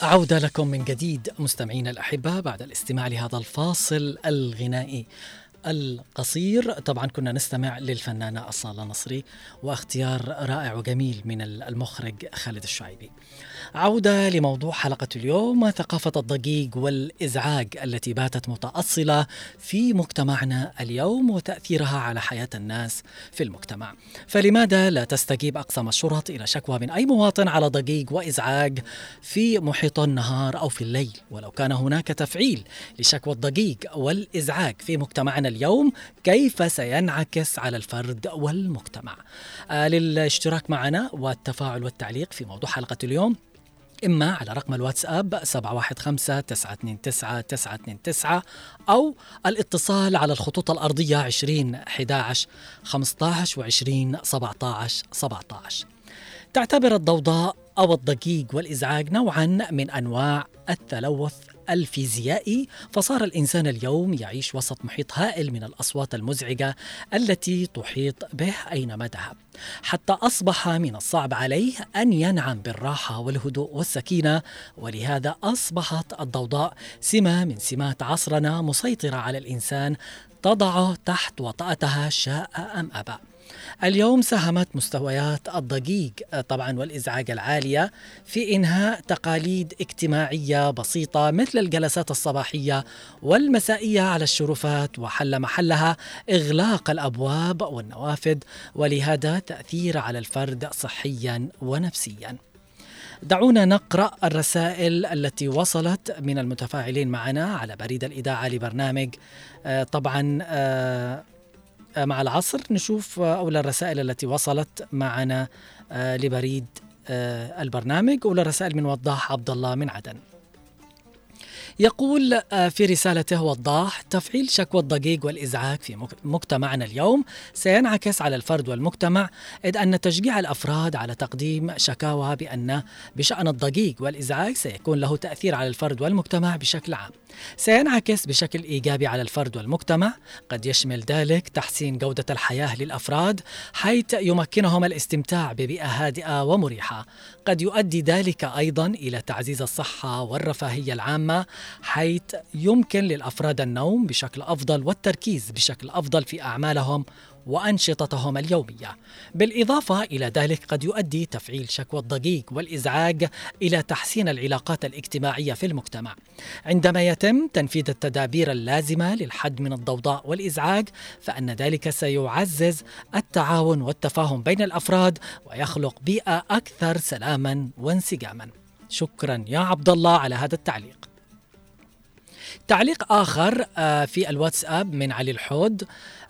عودة لكم من جديد مستمعينا الأحبة بعد الاستماع لهذا الفاصل الغنائي القصير. طبعا كنا نستمع للفنانة أصالة نصري واختيار رائع وجميل من المخرج خالد الشعيبي. عودة لموضوع حلقة اليوم ثقافة الضجيج والإزعاج التي باتت متأصلة في مجتمعنا اليوم وتأثيرها على حياة الناس في المجتمع. فلماذا لا تستجيب أقسام الشرط إلى شكوى من أي مواطن على ضجيج وإزعاج في محيط النهار أو في الليل؟ ولو كان هناك تفعيل لشكوى الضجيج والإزعاج في مجتمعنا اليوم كيف سينعكس على الفرد والمجتمع؟ آه للاشتراك معنا والتفاعل والتعليق في موضوع حلقة اليوم إما على رقم الواتساب 715 929 929 أو الاتصال على الخطوط الأرضية 20 11 15 و 20 17 17 تعتبر الضوضاء أو الضجيج والإزعاج نوعا من أنواع التلوث الفيزيائي فصار الإنسان اليوم يعيش وسط محيط هائل من الأصوات المزعجة التي تحيط به أينما ذهب. حتى أصبح من الصعب عليه أن ينعم بالراحة والهدوء والسكينة ولهذا أصبحت الضوضاء سمة من سمات عصرنا مسيطرة على الإنسان تضعه تحت وطأتها شاء أم أبى. اليوم ساهمت مستويات الضجيج طبعا والإزعاج العالية في إنهاء تقاليد اجتماعية بسيطة مثل الجلسات الصباحية والمسائية على الشرفات وحل محلها إغلاق الأبواب والنوافذ ولهذا تأثير على الفرد صحيا ونفسيا. دعونا نقرأ الرسائل التي وصلت من المتفاعلين معنا على بريد الإذاعة لبرنامج طبعا مع العصر نشوف أولى الرسائل التي وصلت معنا لبريد البرنامج. أولى الرسائل من وضاح عبد الله من عدن. يقول آه، في رسالته وضاح تفعيل شكوى الضجيج والإزعاج في مجتمعنا اليوم. سينعكس على الفرد والمجتمع إذ أن تشجيع الأفراد على تقديم شكاوى بأن بشأن الضجيج والإزعاج سيكون له تأثير على الفرد والمجتمع بشكل عام. سينعكس بشكل إيجابي على الفرد والمجتمع. قد يشمل ذلك تحسين جودة الحياة للأفراد حيث يمكنهم الاستمتاع ببيئة هادئة ومريحة. قد يؤدي ذلك أيضا إلى تعزيز الصحة والرفاهية العامة حيث يمكن للأفراد النوم بشكل أفضل والتركيز بشكل أفضل في أعمالهم وأنشطتهم اليومية. بالإضافة إلى ذلك قد يؤدي تفعيل شكوى الضجيج والإزعاج إلى تحسين العلاقات الاجتماعية في المجتمع. عندما يتم تنفيذ التدابير اللازمة للحد من الضوضاء والإزعاج فإن ذلك سيعزز التعاون والتفاهم بين الأفراد ويخلق بيئة أكثر سلاما وانسجاما. شكرا يا عبد الله على هذا التعليق. تعليق آخر آه، في الواتساب من علي الحود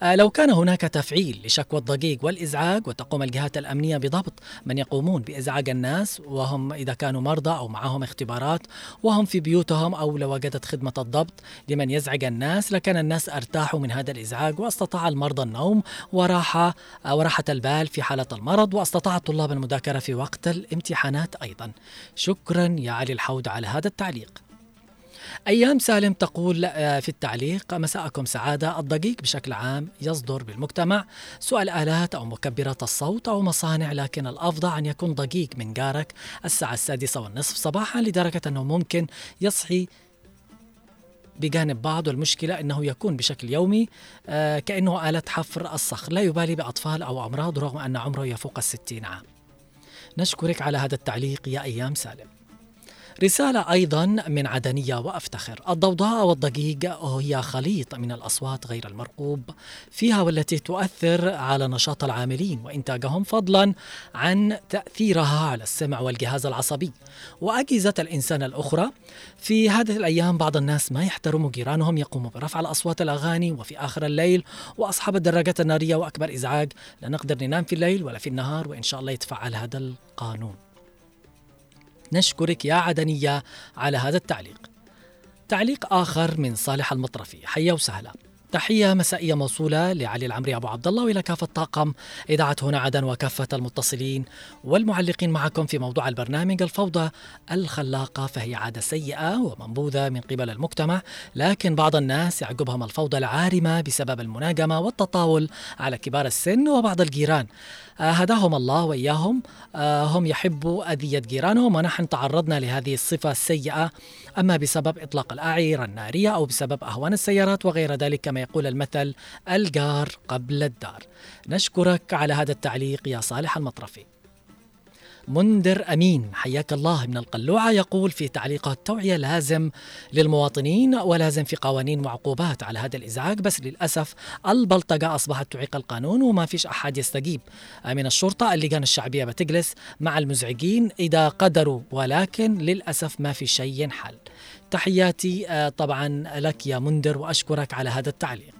آه، لو كان هناك تفعيل لشكوى الضجيج والإزعاج وتقوم الجهات الأمنية بضبط من يقومون بإزعاج الناس وهم إذا كانوا مرضى أو معهم اختبارات وهم في بيوتهم أو لو وجدت خدمة الضبط لمن يزعج الناس لكان الناس ارتاحوا من هذا الإزعاج واستطاع المرضى النوم وراحة آه، وراحة البال في حالة المرض واستطاع الطلاب المذاكرة في وقت الامتحانات أيضا. شكرا يا علي الحود على هذا التعليق. أيام سالم تقول آه، في التعليق مساءكم سعادة الضجيج بشكل عام يصدر بالمجتمع. سوء الآلات أو مكبرات الصوت أو مصانع لكن الأفضل أن يكون ضجيج من جارك. الساعة السادسة والنصف صباحا لدرجة أنه ممكن يصحي بجانب بعض. والمشكلة أنه يكون بشكل يومي آه، كأنه آلة حفر الصخر. لا يبالي بأطفال أو أمراض رغم أن عمره يفوق الستين عام. نشكرك على هذا التعليق يا أيام سالم. رسالة أيضا من عدنية وأفتخر. الضوضاء والضجيج هي خليط من الأصوات غير المرغوب فيها والتي تؤثر على نشاط العاملين وإنتاجهم فضلا عن تأثيرها على السمع والجهاز العصبي. وأجهزة الإنسان الأخرى في هذه الأيام بعض الناس ما يحترموا جيرانهم يقوموا برفع الأصوات الأغاني وفي آخر الليل. وأصحاب الدراجات النارية وأكبر إزعاج لا نقدر ننام في الليل ولا في النهار وإن شاء الله يتفعل هذا القانون. نشكرك يا عدنية على هذا التعليق. تعليق آخر من صالح المطرفي. حيا وسهلا. تحية مسائية موصولة لعلي العمري أبو عبد الله وإلى كافة طاقم. إذاعة هنا عدن وكافة المتصلين والمعلقين معكم في موضوع البرنامج الفوضى الخلاقة فهي عادة سيئة ومنبوذة من قبل المجتمع لكن بعض الناس يعقبهم الفوضى العارمة بسبب المناجمة والتطاول على كبار السن وبعض الجيران. آه، هداهم الله وإياهم. آه، هم يحبوا أذية جيرانهم ونحن تعرضنا لهذه الصفة السيئة أما بسبب إطلاق الأعيرة النارية أو بسبب أهوان السيارات وغير ذلك كما يقول المثل الجار قبل الدار. نشكرك على هذا التعليق يا صالح المطرفي. منذر أمين حياك الله من القلوعة يقول في تعليقه التوعية لازم للمواطنين ولازم في قوانين وعقوبات على هذا الإزعاج بس للأسف البلطجة أصبحت تعيق القانون وما فيش أحد يستجيب. من الشرطة اللجان الشعبية بتجلس مع المزعجين إذا قدروا ولكن للأسف ما في شيء ينحل. تحياتي آه، طبعا لك يا منذر وأشكرك على هذا التعليق.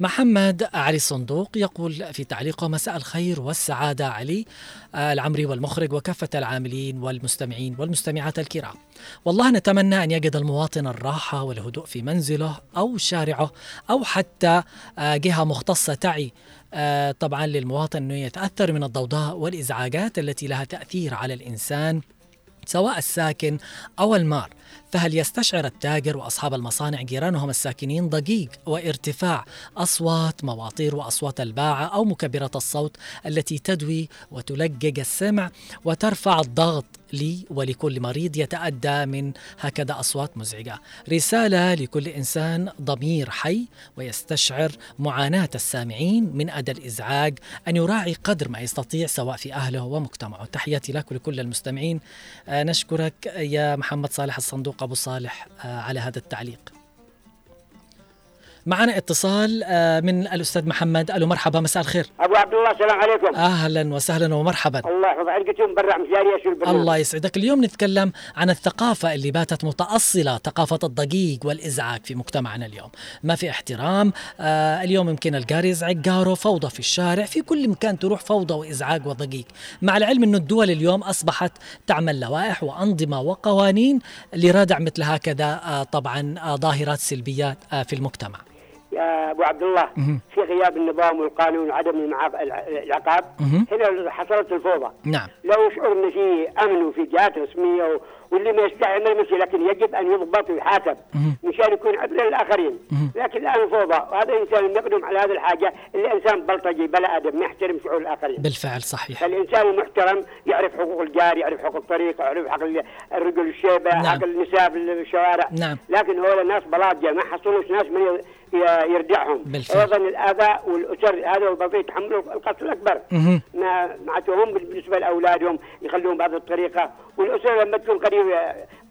محمد علي الصندوق يقول في تعليقه مساء الخير والسعادة علي آه، العمري والمخرج وكافة العاملين والمستمعين والمستمعات الكرام. والله نتمنى أن يجد المواطن الراحة والهدوء في منزله أو شارعه أو حتى آه، جهة مختصة تعي طبعا للمواطن أنه يتأثر من الضوضاء والإزعاجات التي لها تأثير على الإنسان سواء الساكن أو المار. فهل يستشعر التاجر وأصحاب المصانع جيرانهم الساكنين ضجيج وارتفاع أصوات مواطير وأصوات الباعة أو مكبرات الصوت التي تدوي وتلجج السمع وترفع الضغط لي ولكل مريض يتأدى من هكذا أصوات مزعجة. رسالة لكل إنسان ضمير حي ويستشعر معاناة السامعين من أدى الإزعاج أن يراعي قدر ما يستطيع سواء في أهله ومجتمعه. تحياتي لك ولكل المستمعين. آه، نشكرك يا محمد صالح الصندوق أبو صالح آه، على هذا التعليق. معنا اتصال آه، من الأستاذ محمد. ألو مرحبا مساء الخير. أبو عبد الله السلام عليكم. أهلا وسهلا ومرحبا. الله يحفظ عندك مبرع مشاري شو البرنامج؟ الله يسعدك. اليوم نتكلم عن الثقافة اللي باتت متأصلة ثقافة الضجيج والإزعاج في مجتمعنا اليوم. ما في احترام آه اليوم يمكن الجار يزعج جاره فوضى في الشارع في كل مكان تروح فوضى وإزعاج وضجيج مع العلم أن الدول اليوم أصبحت تعمل لوائح وأنظمة وقوانين لردع مثل هكذا آه طبعا آه ظاهرات سلبيات آه في المجتمع. أبو عبد الله. في غياب النظام والقانون وعدم العقاب. هنا حصلت الفوضى نعم لو شعرنا في أمن وفي جهات رسمية و- واللي ما يستحي ما يمشي لكن يجب أن يضبط ويحاسب. مشان يكون عبره للآخرين. لكن الآن فوضى وهذا الإنسان يقدم على هذه الحاجة اللي إنسان بلطجي بلا أدب ما يحترم شعور الآخرين بالفعل صحيح فالإنسان المحترم يعرف حقوق الجار يعرف حقوق الطريق يعرف حق ال- الرجل الشيبة نعم. حق النساء في الشوارع نعم. لكن هؤلاء الناس بلاجة ما حصلوش ناس من يردعهم بالفعل. أيضا الآباء والاسر هذا البطيء يتحملوا القسط الأكبر. ما معناتهم بالنسبة لأولادهم يخلوهم بهذه الطريقة. والأسرة لما تكون قريب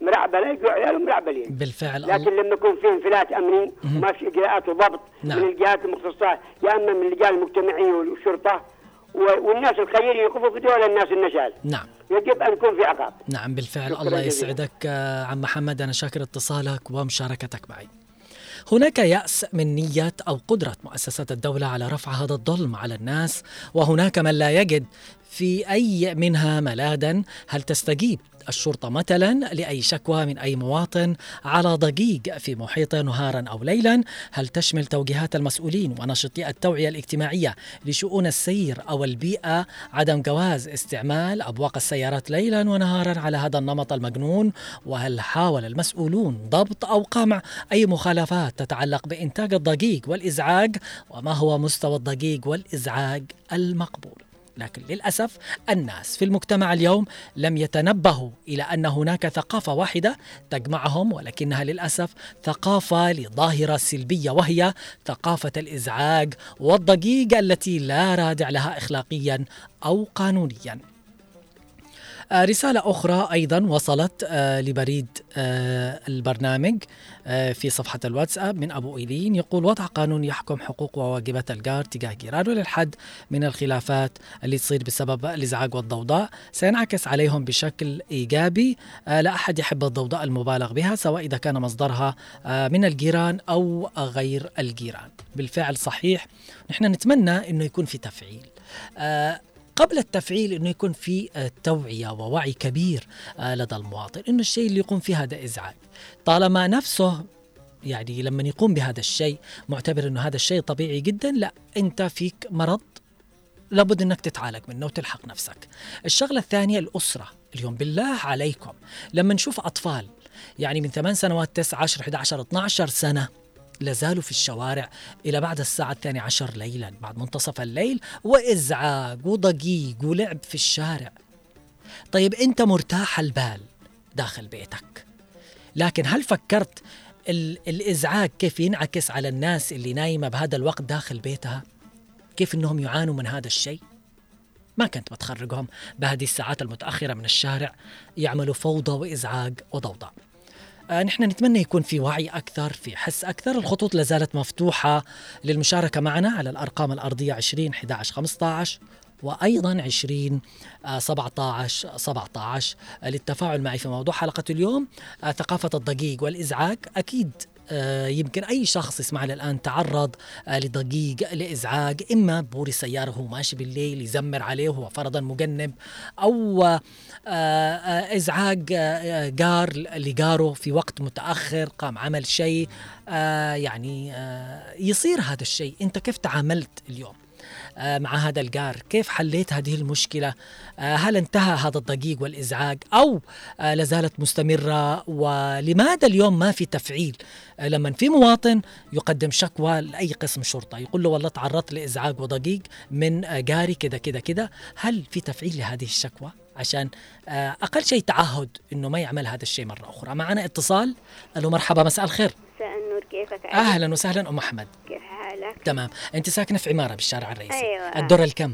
مرعبله يجوا عيالهم مرعبلين بالفعل. لكن لما يكون في انفلات أمني وما في إجراءات وضبط نعم. من الجهات المختصة يا أما من اللجان المجتمعيه والشرطة والناس الخير يقفوا في دول الناس النشاز نعم. يجب أن يكون في عقاب. نعم بالفعل. الله. يسعدك آه، عم محمد. أنا شاكر اتصالك ومشاركتك معي. هناك يأس من نية أو قدرة مؤسسات الدولة على رفع هذا الظلم على الناس وهناك من لا يجد في أي منها ملاذا. هل تستجيب الشرطة مثلا لأي شكوى من أي مواطن على ضجيج في محيطه نهارا أو ليلا. هل تشمل توجيهات المسؤولين ونشطي التوعية الاجتماعية لشؤون السير أو البيئة عدم جواز استعمال أبواق السيارات ليلا ونهارا على هذا النمط المجنون؟ وهل حاول المسؤولون ضبط أو قمع أي مخالفات تتعلق بإنتاج الضجيج والإزعاج؟ وما هو مستوى الضجيج والإزعاج المقبول؟ لكن للأسف الناس في المجتمع اليوم لم يتنبهوا إلى أن هناك ثقافة واحدة تجمعهم ولكنها للأسف ثقافة لظاهرة سلبية وهي ثقافة الإزعاج والضجيج التي لا رادع لها إخلاقيا أو قانونيا. رسالة أخرى أيضا وصلت آه، لبريد آه، البرنامج آه، في صفحة الواتساب من أبو إيلين. يقول وضع قانون يحكم حقوق وواجبات الجار تجاه جيرانه للحد من الخلافات اللي تصير بسبب الإزعاج والضوضاء. سينعكس عليهم بشكل إيجابي. آه، لا أحد يحب الضوضاء المبالغ بها سواء إذا كان مصدرها آه، من الجيران أو غير الجيران. بالفعل صحيح. نحن نتمنى أنه يكون في تفعيل. آه، قبل التفعيل إنه يكون في آه، توعية ووعي كبير آه، لدى المواطن إنه الشيء اللي يقوم فيه هذا إزعاج. طالما نفسه يعني لما يقوم بهذا الشيء معتبر إنه هذا الشيء طبيعي جدا لا أنت فيك مرض لابد إنك تتعالج منه وتلحق نفسك. الشغلة الثانية الأسرة، اليوم بالله عليكم. لما نشوف أطفال يعني من ثمان سنوات 9 10 11 12 سنة لازالوا في الشوارع إلى بعد الساعة الثانية عشر ليلا بعد منتصف الليل وإزعاج وضجيج ولعب في الشارع. طيب أنت مرتاح البال داخل بيتك. لكن هل فكرت ال- الإزعاج كيف ينعكس على الناس اللي نايمة بهذا الوقت داخل بيتها؟ كيف أنهم يعانوا من هذا الشيء؟ ما كنت بتخرجهم بهذه الساعات المتأخرة من الشارع يعملوا فوضى وإزعاج وضوضاء. نحن نتمنى يكون في وعي أكثر في حس أكثر. الخطوط لازالت مفتوحة للمشاركة معنا على الأرقام الأرضية 20 11 15 وأيضا 20 آه، 17 17 آه، للتفاعل معي في موضوع حلقة اليوم آه، ثقافة الضجيج والإزعاج أكيد آه، يمكن أي شخص يسمعنا الآن تعرض آه، لضجيج لإزعاج إما بوري سيارة وهو ماشي بالليل يزمر عليه وهو فرضا مجنب أو آه، آه، إزعاج آه، جار لجاره في وقت متأخر قام عمل شيء آه، يعني آه، يصير هذا الشيء. أنت كيف تعاملت اليوم؟ آه، مع هذا الجار. كيف حليت هذه المشكلة؟ آه، هل انتهى هذا الضجيج والإزعاج أو آه، لازالت مستمرة؟ ولماذا اليوم ما في تفعيل؟ آه، لما في مواطن يقدم شكوى لأي قسم شرطة يقول له والله تعرضت لإزعاج وضجيج من آه، جاري كذا كذا كذا هل في تفعيل لهذه الشكوى؟ عشان آه، أقل شيء تعهد أنه ما يعمل هذا الشيء مرة أخرى. معنا اتصال. ألو مرحبا مساء الخير. مساء النور كيفك؟ أهلا وسهلا أم أحمد. كيف حالك؟ تمام أنت ساكنة في عمارة بالشارع الرئيسي أيوة. الدور الكم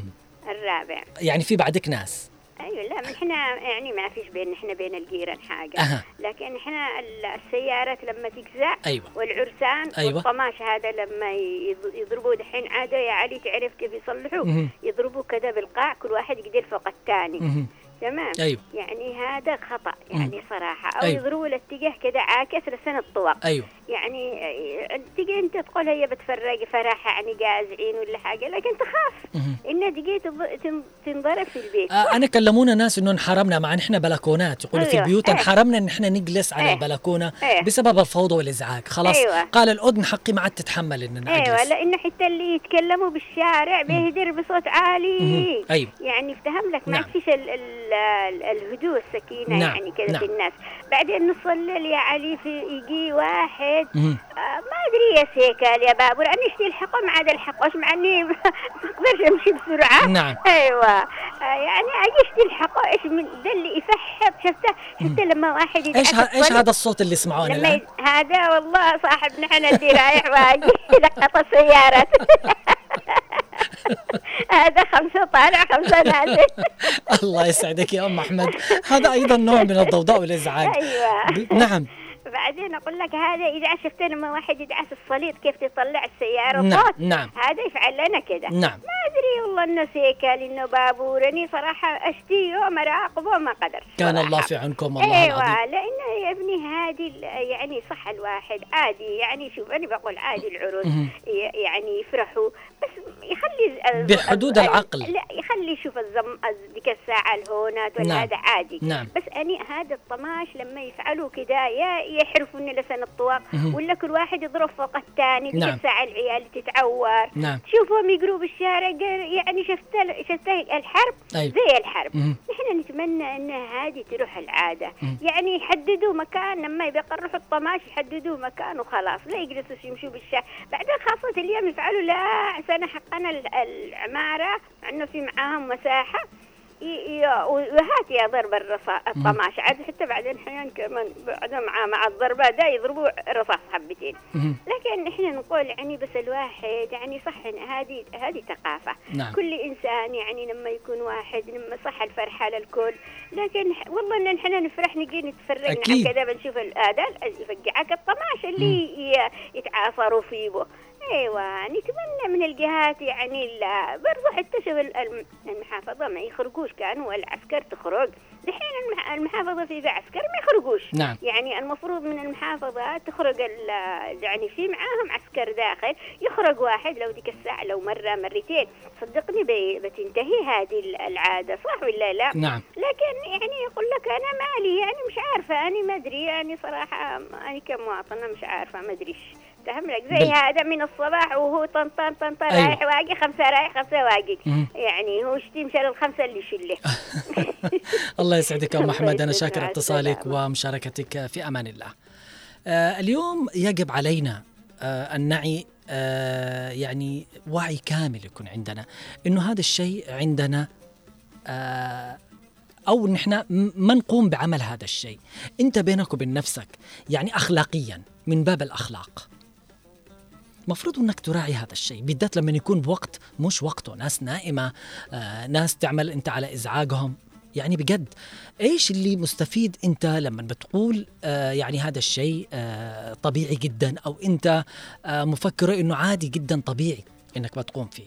الرابع يعني في بعدك ناس أيوة لا نعم إحنا يعني ما فيش بين إحنا بين الجيران حاجة أها. لكن إحنا ال- السيارات لما تجزع أيوة. والعرسان أيوة. والطماش هذا لما يض- يضربوه دحين عادة يا علي تعرف كيف يصلحوا. يضربوا كذا بالقاع كل واحد يقدر فوق الثاني. تمام أيوة. يعني هذا خطأ يعني صراحة أو أيوة. يضربوا الاتجاه كذا عاكس لسن الطوق أيوه يعني تجي أنت تقول هي بتفرق فرح يعني جازعين ولا حاجة لكن تخاف مهم. انها تجي تنضرب في البيت آه أنا كلمونا ناس إنه انحرمنا مع إن إحنا بلكونات يقولوا في أيوة. البيوت إيه. انحرمنا إن إحنا نجلس على إيه. البلكونة إيه. بسبب الفوضى والإزعاج خلاص أيوة. قال الأذن حقي ما عاد تتحمل إن أنا أيوه لأنه حتى اللي يتكلموا بالشارع بيهدر بصوت عالي. أيوة. يعني افتهم لك ما نعم. فيش ال الهدوء السكينة نعم. يعني كذا نعم. في الناس بعدين نص الليل يا علي في يجي واحد. آه ما أدري يا سيكال يا بابور أنا اشتي الحقه ما عاد الحقوش مع أني ما أقدرش أمشي بسرعة نعم. أيوه آه يعني أجي اشتي الحقه إيش من ده اللي يفحط شفته شفته لما واحد إيش. إيش. هذا الصوت اللي سمعونه لما. هذا والله صاحبنا إحنا اللي رايح واجي لقط السيارات هذا خمسة طالع خمسة نازل. الله يسعدك يا أم أحمد. هذا أيضا نوع من الضوضاء والإزعاج. أيوه. ب- نعم. بعدين أقول لك هذا إذا شفت لما واحد يدعس الصليط كيف تطلع السيارة؟ نعم، صوت نعم. هذا يفعل لنا كذا. نعم. ما أدري والله انه سيكل إنه بابورني. صراحة أشتي يوم اراقبه ما قدر. كان. الله في عونكم والله أيوه العظيم. لأنه يا ابني هذه يعني صح الواحد عادي. يعني شوف أنا بقول عادي العروس يعني يفرحوا. بس يخلي بحدود ال- العقل. لا يخلي يشوف الزم الز- ديك الساعة الهونات ولا نعم. هذا عادي نعم. بس أني هذا الطماش لما يفعلوا كذا يا يحرفوا ان لسن الطواق. ولا كل واحد يضرب فوق الثاني ديك نعم. الساعة العيال تتعور نعم. تشوفهم يقروا بالشارع يعني شفت شفت الحرب أيوة. زي الحرب. نحن نتمنى إن هذه تروح العادة مم. يعني يحددوا مكان لما يروحوا الطماش يحددوا مكان وخلاص لا يجلسوا يمشوا بالشارع بعدين خاصة اليوم يفعلوا لا سنه حقنا ال- العمارة إنه في معاهم مساحة وهات يا ضرب الرصاص الطماش عاد حتى بعدين أحيانا كمان بعد مع مع الضربة ده يضربوا رصاص حبتين. لكن إحنا نقول يعني بس الواحد يعني صح هذه هذه ثقافة. نعم. كل إنسان يعني لما يكون واحد لما صح الفرحة للكل لكن والله إن إحنا نفرح نجي نتفرج كذا بنشوف هذا يفقعك الطماش اللي يتعاصروا فيه. أيوه نتمنى من الجهات يعني برضو حتى شوف ال- الم- المحافظة ما يخرجوش كانوا العسكر تخرج الحين المح- المحافظة في عسكر ما يخرجوش نعم. يعني المفروض من المحافظة تخرج يعني في معاهم عسكر داخل يخرج واحد لو ديك الساعة لو مرة مرتين صدقني بتنتهي هذه ال- العادة صح ولا لا؟ نعم. لكن يعني يقول لك أنا مالي يعني مش عارفة أنا ما أدري يعني صراحة أنا كمواطنة مش عارفة ما أدري لك زي هذا من الصباح وهو طن طن طن طن. أيوة. رايح واقي خمسة رايح خمسة واقي. يعني هو شتي مشى للخمسة اللي شله الله يسعدك أحمد. أنا يسعدك، شاكر اتصالك. ومشاركتك في أمان الله. آه اليوم يجب علينا آه أن نعي آه يعني وعي كامل يكون عندنا. إنه هذا الشيء عندنا آه أو نحن ما نقوم بعمل هذا الشيء. أنت بينك وبين نفسك يعني اخلاقيا من باب الأخلاق. مفروض انك تراعي هذا الشيء بالذات لما يكون بوقت مش وقته ناس نائمة آه، ناس تعمل انت على ازعاجهم. يعني بجد إيش اللي مستفيد انت لما بتقول آه يعني هذا الشيء آه طبيعي جدا أو انت آه مفكره إنه عادي جدا طبيعي إنك بتقوم فيه؟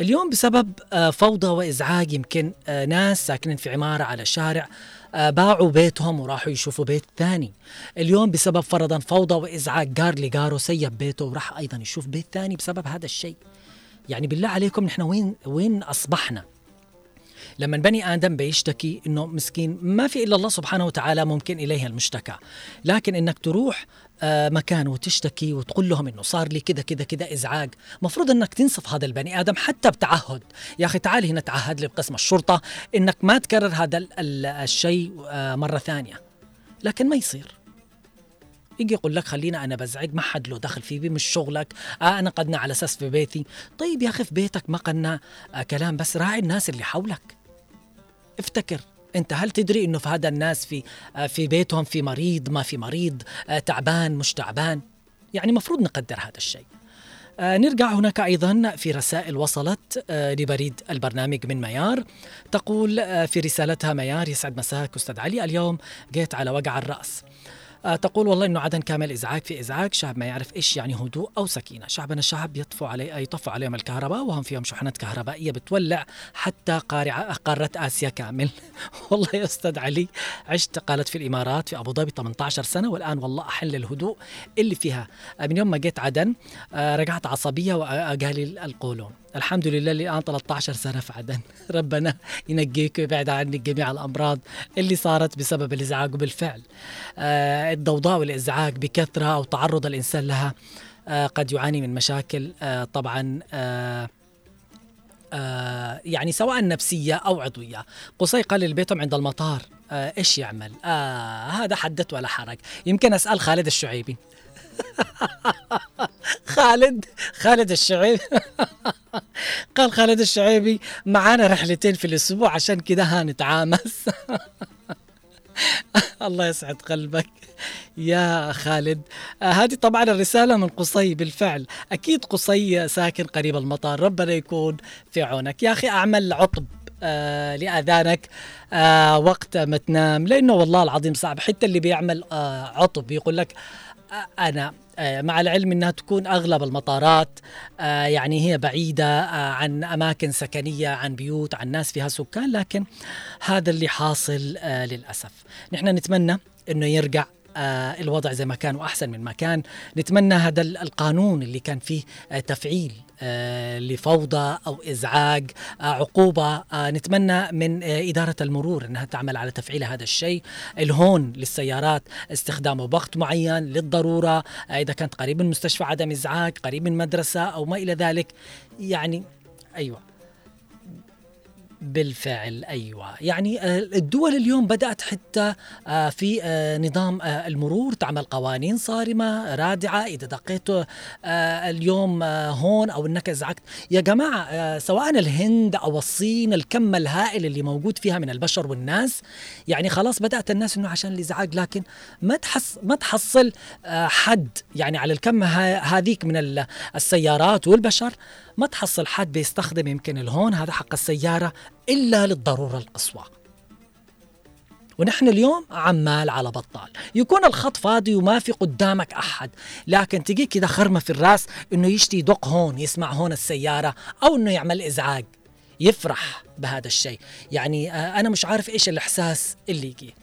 اليوم بسبب آه فوضى وإزعاج يمكن آه ناس ساكنين في عمارة على شارع باعوا بيتهم وراحوا يشوفوا بيت ثاني. اليوم بسبب فرضا فوضى وإزعاج جار لجاره سيب بيته وراح أيضا يشوف بيت ثاني بسبب هذا الشيء. يعني بالله عليكم نحن وين وين أصبحنا؟ لما بني آدم بيشتكي إنه مسكين ما في إلا الله سبحانه وتعالى ممكن اليه المشتكى. لكن إنك تروح آه، مكان وتشتكي وتقول لهم إنه صار لي كذا كذا كذا إزعاج. مفروض إنك تنصف هذا البني آدم حتى بتعهد. يا أخي تعال هنا تعهد لي بقسم الشرطة إنك ما تكرر هذا ال- ال- الشيء آه، مرة ثانية. لكن ما يصير. يجي يقول لك خلينا أنا بزعج ما حد له دخل فيه مش شغلك. آه أنا قدنا على أساس في بيتي. طيب يا أخي في بيتك ما قلنا آه كلام بس راعي الناس اللي حولك. افتكر. أنت هل تدري إنه في هذا الناس في آه في بيتهم في مريض ما في مريض آه تعبان مش تعبان؟ يعني مفروض نقدر هذا الشيء. آه، نرجع هناك أيضا في رسائل وصلت لبريد البرنامج من ميار. تقول في رسالتها ميار يسعد مساك أستاذ علي اليوم جيت على وجع الرأس. آه، تقول والله إنه عدن كامل إزعاج في إزعاج شعب ما يعرف إيش يعني هدوء أو سكينة، شعبنا شعب يطفو علي يطفو عليهم الكهرباء وهم فيهم شحنات كهربائية بتولع حتى قارعة قارة آسيا كامل. والله يا أستاذ علي عشت قالت في الإمارات في أبو ظبي 18 سنة والآن والله أحل الهدوء اللي فيها، آه، من يوم ما جيت عدن آه، رجعت عصبية واقالي القولون. الحمد لله اللي الان 13 سنة في عدن ربنا ينقيك ويبعد عنك جميع الأمراض اللي صارت بسبب الإزعاج وبالفعل آه، الضوضاء والإزعاج بكثرة أو تعرض الإنسان لها آه، قد يعاني من مشاكل آه، طبعا آه، آه، يعني سواء نفسية أو عضوية. قصي قال لبيتهم عند المطار. آه، إيش يعمل؟ آه هذا حدث ولا حرج. يمكن أسأل خالد الشعيبي. خالد خالد الشعيبي قال خالد الشعيبي معانا رحلتين في الأسبوع عشان كده هنتعامس الله يسعد قلبك يا خالد. آه هذه طبعا الرسالة من قصي بالفعل. أكيد قصي ساكن قريب المطار. ربنا يكون في عونك. يا أخي أعمل عطب آه لأذانك آه وقت ما تنام لأنه والله العظيم صعب. حتى اللي بيعمل آه عطب يقول لك أنا آه، مع العلم إنها تكون أغلب المطارات آه، يعني هي بعيدة آه، عن أماكن سكنية عن بيوت عن ناس فيها سكان لكن هذا اللي حاصل للأسف. نحن نتمنى إنه يرجع الوضع زي ما كان وأحسن من ما كان. نتمنى هذا ال- القانون اللي كان فيه آه، تفعيل آه، لفوضى أو إزعاج آه، عقوبة. آه، نتمنى من آه، إدارة المرور إنها تعمل على تفعيل هذا الشيء. الهون للسيارات استخدامه بوقت معين للضرورة. آه، إذا كانت قريب من مستشفى عدم إزعاج قريب من مدرسة أو ما إلى ذلك. يعني أيوه. بالفعل أيوه. يعني آه، الدول اليوم بدأت حتى آه، في آه، نظام المرور تعمل قوانين صارمة رادعة. إذا دقيت اليوم هون أو إنك أزعجت. يا جماعة سواء الهند أو الصين الكم الهائل اللي موجود فيها من البشر والناس يعني خلاص بدأت الناس إنه عشان الإزعاج. لكن ما تحص ما تحصل حد يعني على الكم هذيك من ال- السيارات والبشر. ما تحصل حد بيستخدم يمكن الهون هذا حق السيارة إلا للضرورة القصوى. ونحن اليوم عمال على بطال. يكون الخط فاضي وما في قدامك أحد لكن تجي كده خرمة في الرأس إنه يشتي يدق هون يسمع هون السيارة أو إنه يعمل إزعاج يفرح بهذا الشيء. يعني آه، أنا مش عارف إيش الإحساس اللي يجي.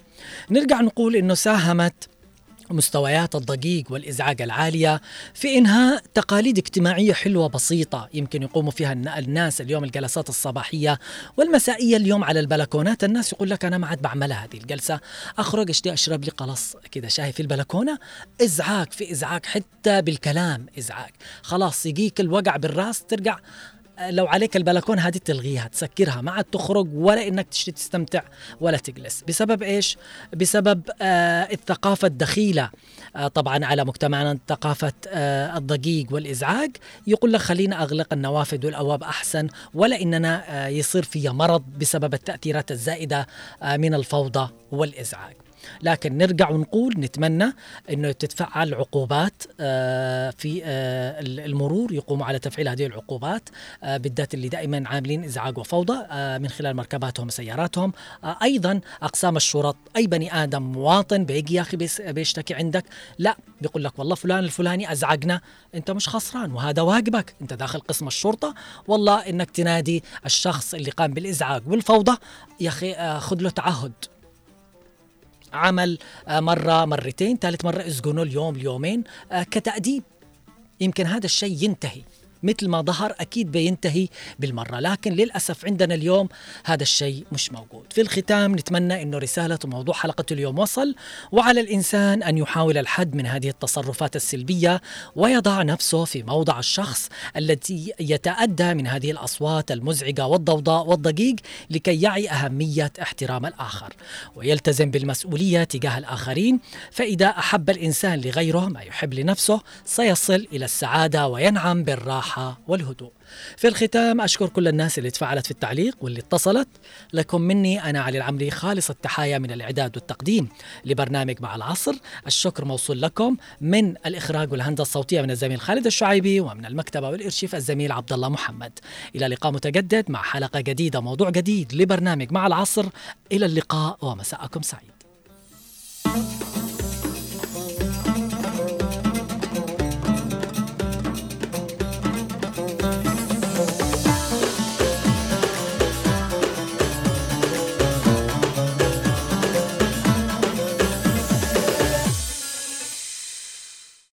نرجع نقول إنه ساهمت مستويات الضجيج والإزعاج العالية في إنهاء تقاليد اجتماعية حلوة بسيطة يمكن يقوموا فيها الن- الناس اليوم الجلسات الصباحية والمسائية اليوم على البلكونات. الناس يقول لك أنا ما عاد بعملها هذه الجلسة. أخرج أشتي أشرب لي؟ قلص كذا شاي في البلكونة. إزعاج في إزعاج حتى بالكلام إزعاج. خلاص يجيك الوجع بالراس ترجع لو عليك البلكون هذه تلغيها تسكرها ما عاد تخرج ولا إنك تشتي تستمتع ولا تجلس. بسبب إيش؟ بسبب آه الثقافة الدخيلة. آه طبعا على مجتمعنا ثقافة آه الضجيج والإزعاج يقول لك خلينا أغلق النوافذ والأبواب أحسن ولا إننا آه يصير في مرض بسبب التأثيرات الزائدة آه من الفوضى والإزعاج. لكن نرجع ونقول نتمنى إنه تتفعل عقوبات آه، في آه، المرور يقوموا على تفعيل هذه العقوبات. آه، بالذات اللي دائما عاملين إزعاج وفوضى من خلال مركباتهم وسياراتهم أيضا أقسام الشرط أي بني آدم مواطن بيجي يا أخي بيشتكي عندك لا بيقول لك والله فلان الفلاني أزعجنا. أنت مش خسران وهذا واجبك. أنت داخل قسم الشرطة والله إنك تنادي الشخص اللي قام بالإزعاج والفوضى يا أخي خذ له تعهد. عمل آه، مرة مرتين ثالث مرة اسجنوا اليوم اليومين. آه، كتأديب. يمكن هذا الشيء ينتهي. مثل ما ظهر أكيد بينتهي بالمرة لكن للأسف عندنا اليوم هذا الشيء مش موجود. في الختام نتمنى أنه رسالة وموضوع حلقة اليوم وصل وعلى الإنسان أن يحاول الحد من هذه التصرفات السلبية ويضع نفسه في موضع الشخص الذي يتأدى من هذه الأصوات المزعجة والضوضاء والضجيج لكي يعي أهمية احترام الآخر. ويلتزم بالمسؤولية تجاه الآخرين فإذا أحب الإنسان لغيره ما يحب لنفسه سيصل إلى السعادة وينعم بالراحة. الراحة والهدوء. في الختام أشكر كل الناس اللي تفاعلت في التعليق واللي اتصلت. لكم مني أنا علي العمري خالص التحايا من الإعداد والتقديم لبرنامج مع العصر. الشكر موصول لكم من الإخراج والهندسة الصوتية من الزميل خالد الشعيبي ومن المكتبة والإرشيف الزميل عبد الله محمد. إلى لقاء متجدد مع حلقة جديدة موضوع جديد لبرنامج مع العصر. إلى اللقاء ومساءكم سعيد.